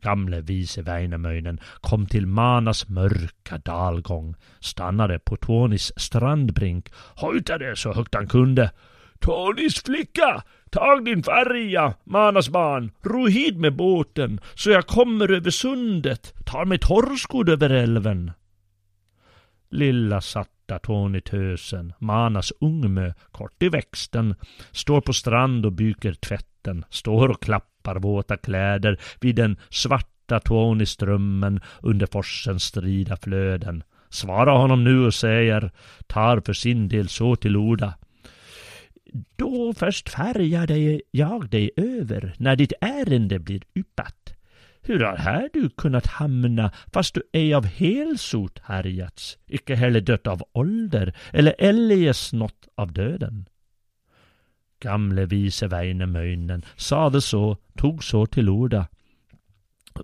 Gamle vise Väinämöinen kom till Manas mörka dalgång, stannade på Tånis strandbrink, hojtade så högt han kunde. Tånis flicka, tag din färja, Manas barn, ro hit med båten, så jag kommer över sundet, tar mig torrskodd över älven. Lilla satt Tony Tösen, Manas ungmö, kort i växten, står på strand och byker tvätten, står och klappar våta kläder vid den svarta Tony-strömmen under forsens strida flöden. Svara honom nu och säger, tar för sin del så till orda. Då först färgar jag dig över när ditt ärende blir yppat. Hur har här du kunnat hamna fast du ej av helsot härjats, icke heller dött av ålder eller eljest nått av döden? Gamle vise Väinämöinen sade så, tog så till orda.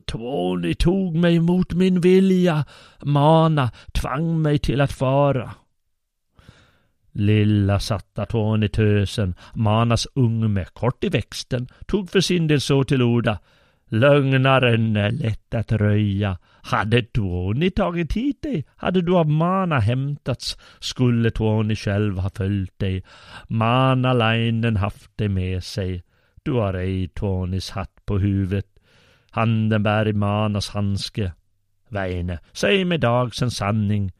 Tvåni tog mig mot min vilja, mana, tvang mig till att fara. Lilla satta Tony-tösen, manas ungme, kort i växten, tog för sin del så till orda. Lögnaren är lätt att röja. Hade Tony tagit hit dig, hade du av Mana hämtats, skulle Tony själv ha följt dig. Mana-lainen haft dig med sig. Du har ej Tonys hatt på huvudet. Handen bär i Manas handske. Väine, säg mig dagsen sanning.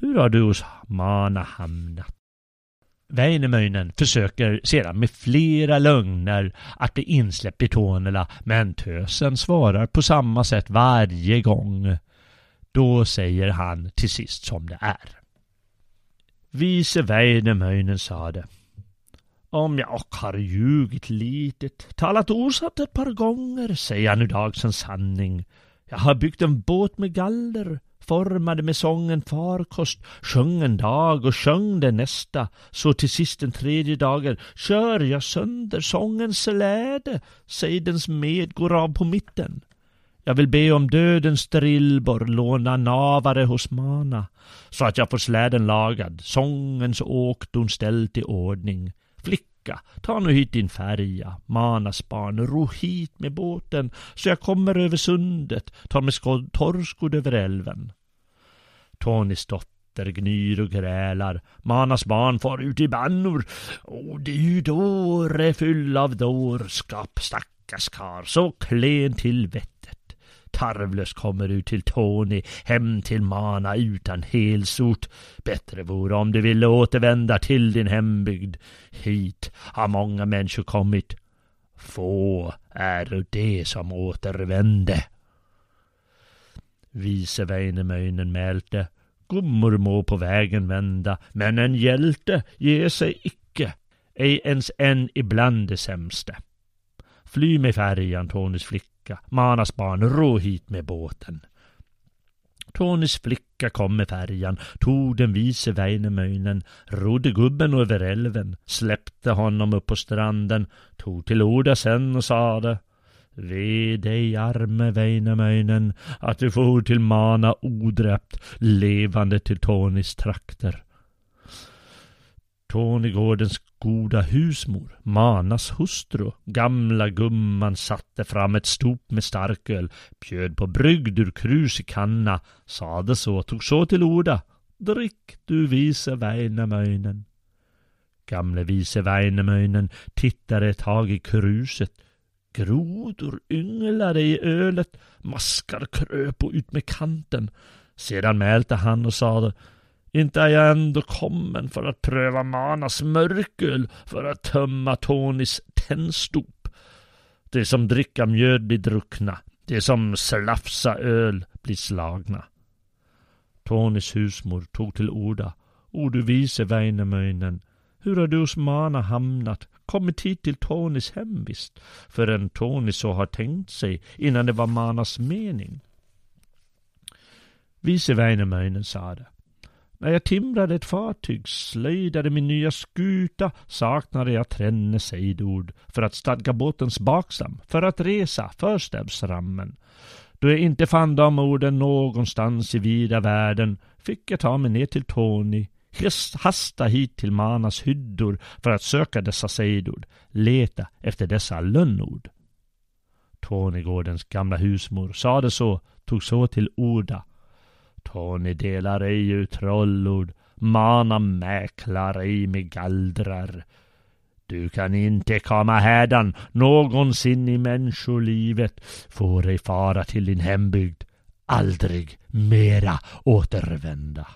Hur har du hos Mana hamnat? Väinämöinen försöker sedan med flera lögner att bli insläppt i Tornela men tösen svarar på samma sätt varje gång. Då säger han till sist som det är. Vise Väinämöinen sade om jag och har ljugit litet, talat osatt ett par gånger, säger jag nu dagsens sanning. Jag har byggt en båt med galler, formade med sången farkost, sjöng en dag och sjöng den nästa, så till sist den tredje dagen kör jag sönder sångens släde, sejdens med går av på mitten. Jag vill be om dödens drillborr låna navare hos Mana, så att jag får släden lagad, sångens åkdon ställt i ordning. Flick Flicka, ta nu hit din färja, Manas barn, ro hit med båten, så jag kommer över sundet, tar med torrskodd över älven. Tonys dotter gnyr och grälar, Manas barn far ut i bannor, och du dåre är full av dårskap, stackars kar, så klen till vettet. Tarvlös kommer du till Tony, hem till Mana utan helsot. Bättre vore om du ville återvända till din hembygd. Hit har många människor kommit. Få är det som återvände. Vise Väinämöinen mälte. Gummor må på vägen vända, men en hjälte ger sig icke, ej ens en ibland det sämste. Fly med färjan, Tonys flicka flicka, Manas barn, ro hit med båten. Tonys flicka kom med färjan, tog den vise Väinämöinen, rodde gubben över älven, släppte honom upp på stranden, tog till orda sen och sade Ve dig arme Väinämöinen, att du for till Mana odräpt, levande till Tonys trakter. Tornegårdens goda husmor, Manas hustru, gamla gumman satte fram ett stop med starköl, bjöd på brygd ur krus i kanna, sade så, tog så till orda. Drick du vise Väinämöinen. Gamle vise Väinämöinen tittade ett tag i kruset. Grodor ynglade i ölet, maskar kröp ut med kanten. Sedan mälte han och sade inte är jag ändå kommen för att pröva Manas mörköl för att tömma Tonys tändstop. Det som dricka mjöd blir druckna, det som slafsa öl blir slagna. Tonys husmor tog till orda. O du vise Väinämöinen, hur har du hos Mana hamnat, kommit hit till Tonys hemvist, förrän Tony så har tänkt sig innan det var Manas mening? Vise Väinämöinen sade. När jag timrade ett fartyg, slöjdade min nya skuta, saknade jag tränne sejdord för att stadga båtens baksam, för att resa förstävsrammen. Då jag inte fann de orden någonstans i vida världen fick jag ta mig ner till Tony, hasta hit till Manas hyddor för att söka dessa sejdord, leta efter dessa lönnord. Tornegårdens gamla husmor sade så, tog så till orda. Tony delar ej ut trollord, mana mäklar ej med gallrar. Du kan inte komma hädan någonsin i människolivet, får ej fara till din hembygd, aldrig mera återvända.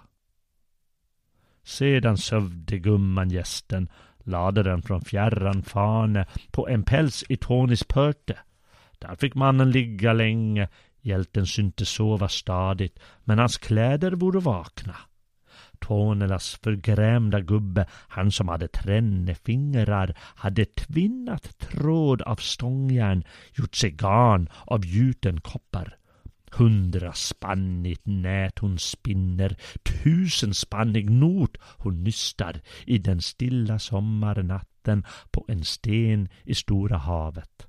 Sedan sövde gumman gästen, lade den från fjärran fane på en päls i Tonys pörte. Där fick mannen ligga länge, hjälten syntes sova stadigt, men hans kläder vore vakna. Tornelas förgrämda gubbe, han som hade trännefingrar, hade tvinnat tråd av stångjärn, gjort sig garn av gjuten koppar. Hundraspannigt nät hon spinner, tusenspannig not hon nystar i den stilla sommarnatten på en sten i stora havet.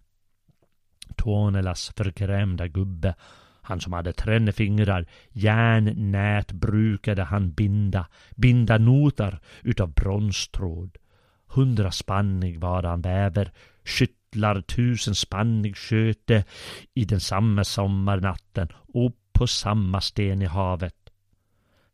Tonelas förgrämda gubbe, han som hade tränne fingrar, järnnät brukade han binda, binda notar utav bronstråd. Hundraspannig var han väver, skyttlar tusen spannig sköte i den samma sommarnatten och på samma sten i havet.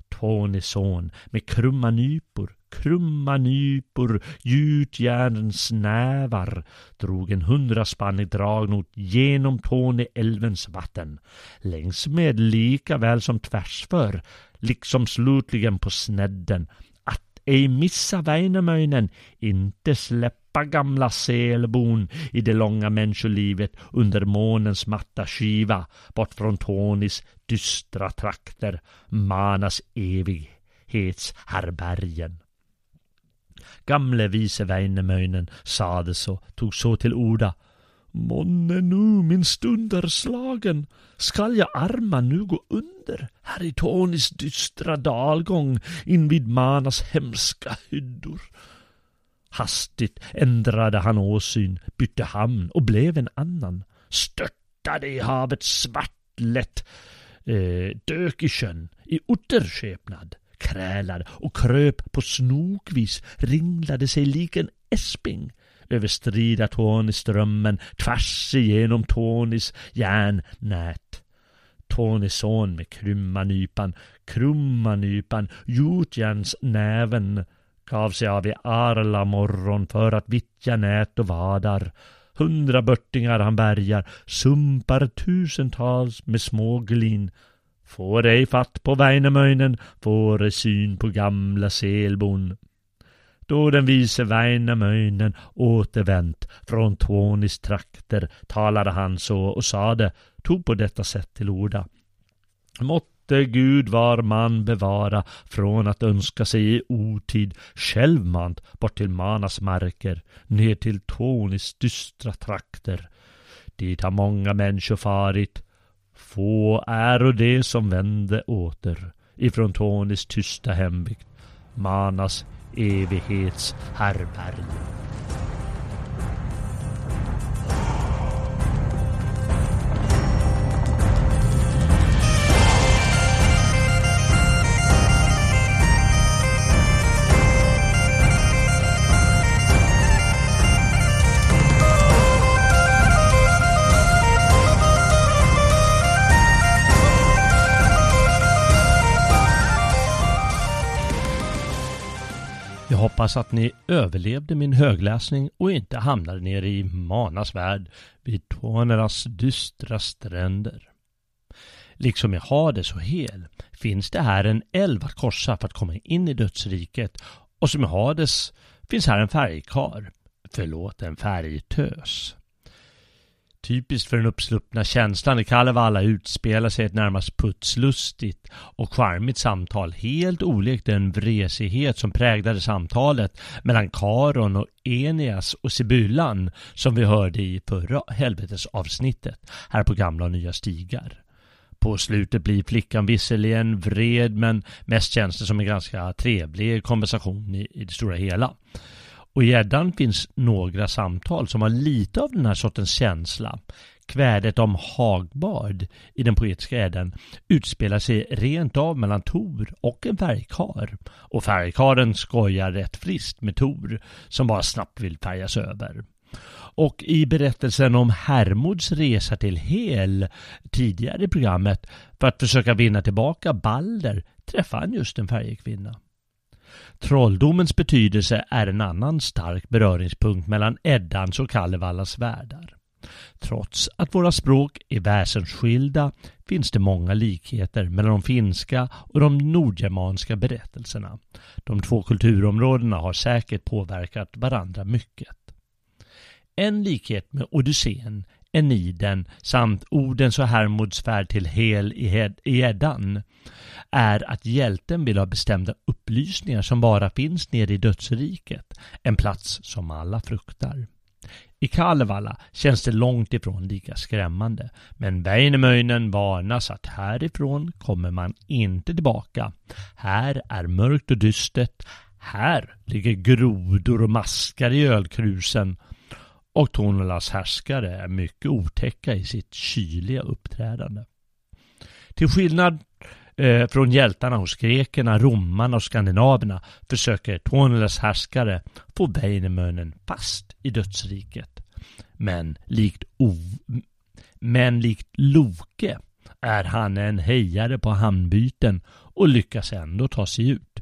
Tonys son med krumma nypor krumma nypor, gjutjärnens nävar drog en hundraspannig dragnot genom Torneälvens vatten, längs med lika väl som tvärsför, liksom slutligen på snedden, att ej missa Väinämöinen, inte släppa gamla selbon i det långa människolivet under månens matta skiva, bort från Tonis dystra trakter, Manas evighetshärbergen. Gamle vise Väinämöinen sade så, tog så till orda. Månne nu min stund är slagen, skall jag arma nu gå under här i Tonis dystra dalgång invid Manas hemska hyddor. Hastigt ändrade han åsyn, bytte hamn och blev en annan, störtade i havet svartlätt, eh, dök i sjön i otterskepnad krälar och kröp på snokvis, ringlade sig lik en äsping över strida Tony-strömmen tvärs igenom Tonys järnnät. Tonys son med krumma nypan, krumma nypan, gjutjärnsnäven gav sig av i arla morgon för att vittja nät och vadar. Hundra börtingar han bärgar, sumpar tusentals med småglin Får ej fatt på Väinämöinen, får ej syn på gamla selbon. Då den vise Väinämöinen återvänt från Tånis trakter talade han så och sade, tog på detta sätt till orda. Måtte Gud var man bevara från att önska sig i otid självmant bort till Manas marker, ner till Tånis dystra trakter. Dit har många människor farit, få äro det som vände åter ifrån Tonys tysta hembygd, Manas evighets härbärge. Hoppas att ni överlevde min högläsning och inte hamnade nere i Manas värld vid Toneras dystra stränder. Liksom i Hades och Hel finns det här en älv att korsa för att komma in i dödsriket och som i Hades finns här en färgkar, förlåt en färgtös. Typiskt för den uppsluppna känslan i Kalevala utspelar sig ett närmast putslustigt och charmigt samtal, helt olikt den vresighet som präglade samtalet mellan Karon och Enias och Sibyllan som vi hörde i förra helvetesavsnittet här på gamla och nya stigar. På slutet blir flickan visserligen vred men mest känns det som en ganska trevlig konversation i, i det stora hela. Och i gäddan finns några samtal som har lite av den här sortens känsla. Kvädet om Hagbard i den poetiska äden utspelar sig rent av mellan Tor och en färgkar. Och färgkaren skojar rätt friskt med Tor som bara snabbt vill färgas över. Och i berättelsen om Hermods resa till Hel tidigare i programmet för att försöka vinna tillbaka Balder träffar han just en färgkvinna. Trolldomens betydelse är en annan stark beröringspunkt mellan Eddans och Kallevallas världar. Trots att våra språk är väsensskilda finns det många likheter mellan de finska och de nordgermanska berättelserna. De två kulturområdena har säkert påverkat varandra mycket. En likhet med Odysseen, Eniden samt Odens och Hermods färd till Hel i Eddan är att hjälten vill ha bestämda upplysningar som bara finns nere i dödsriket, en plats som alla fruktar. I Kalevala känns det långt ifrån lika skrämmande, men Väinämöinen varnas att härifrån kommer man inte tillbaka. Här är mörkt och dystert, här ligger grodor och maskar i ölkrusen och Tornelas härskare är mycket otäcka i sitt kyliga uppträdande. Till skillnad eh, från hjältarna hos grekerna, romarna och skandinaverna försöker Tornelas härskare få Väinämöinen fast i dödsriket. Men likt, men likt Loke är han en hejare på hamnbyten och lyckas ändå ta sig ut.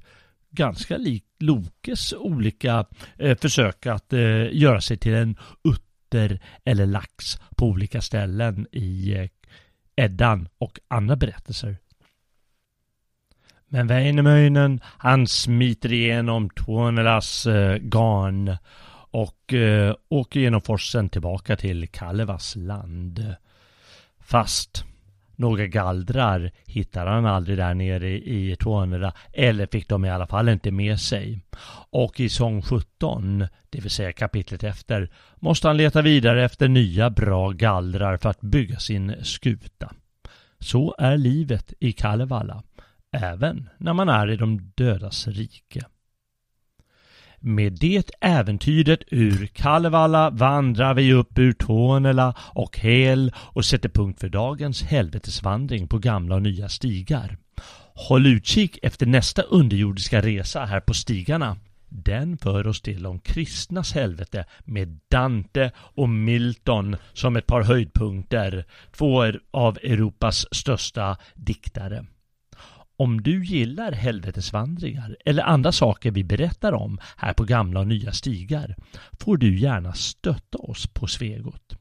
Ganska lik Lokes olika eh, försök att eh, göra sig till en utter eller lax på olika ställen i eh, Eddan och andra berättelser. Men Väinämöinen han smiter igenom Tuonelas eh, garn och eh, åker genom forsen tillbaka till Kalevas land. Fast några gallrar hittade han aldrig där nere i Tuonera eller fick de i alla fall inte med sig. Och i sång 17, det vill säga kapitlet efter, måste han leta vidare efter nya bra gallrar för att bygga sin skuta. Så är livet i Kalevala, även när man är i de dödas rike. Med det äventyret ur Kalevala vandrar vi upp ur Tornela och Hel och sätter punkt för dagens helvetesvandring på gamla och nya stigar. Håll utkik efter nästa underjordiska resa här på stigarna. Den för oss till de kristnas helvete med Dante och Milton som ett par höjdpunkter, två av Europas största diktare. Om du gillar helvetesvandringar eller andra saker vi berättar om här på gamla och nya stigar får du gärna stötta oss på Svegot.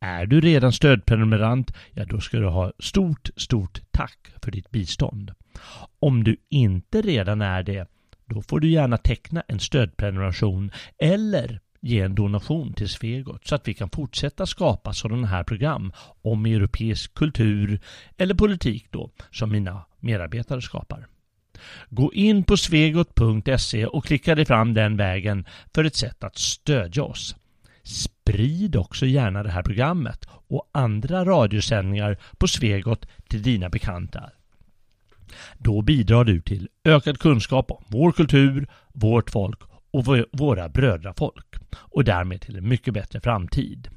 Är du redan stödprenumerant, ja då ska du ha stort, stort tack för ditt bistånd. Om du inte redan är det, då får du gärna teckna en stödprenumeration eller ge en donation till Svegot så att vi kan fortsätta skapa sådana här program om europeisk kultur eller politik då som mina medarbetare skapar. Gå in på svegot.se och klicka dig fram den vägen för ett sätt att stödja oss. Sprid också gärna det här programmet och andra radiosändningar på Svegot till dina bekanta. Då bidrar du till ökad kunskap om vår kultur, vårt folk och våra brödrafolk och därmed till en mycket bättre framtid.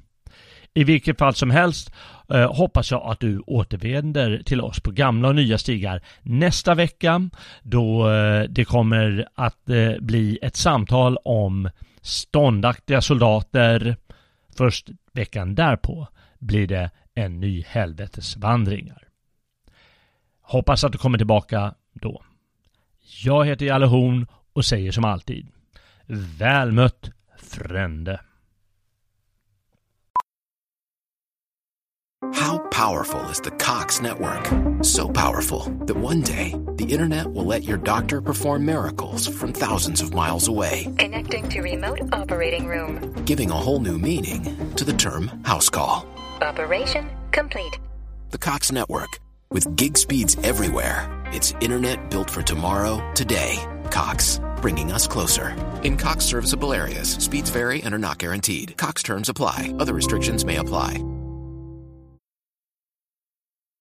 I vilket fall som helst eh, hoppas jag att du återvänder till oss på gamla och nya stigar nästa vecka då eh, det kommer att eh, bli ett samtal om ståndaktiga soldater. Först veckan därpå blir det en ny helvetesvandringar. Hoppas att du kommer tillbaka då. Jag heter Jalle Horn och säger som alltid Väl mött Frände. How powerful is the Cox network? So powerful that one day the internet will let your doctor perform miracles from thousands of miles away. Connecting to remote operating room. Giving a whole new meaning to the term house call. Operation complete. The Cox network with gig speeds everywhere. It's internet built for tomorrow, today. Cox, bringing us closer. In Cox serviceable areas, speeds vary and are not guaranteed. Cox terms apply, other restrictions may apply.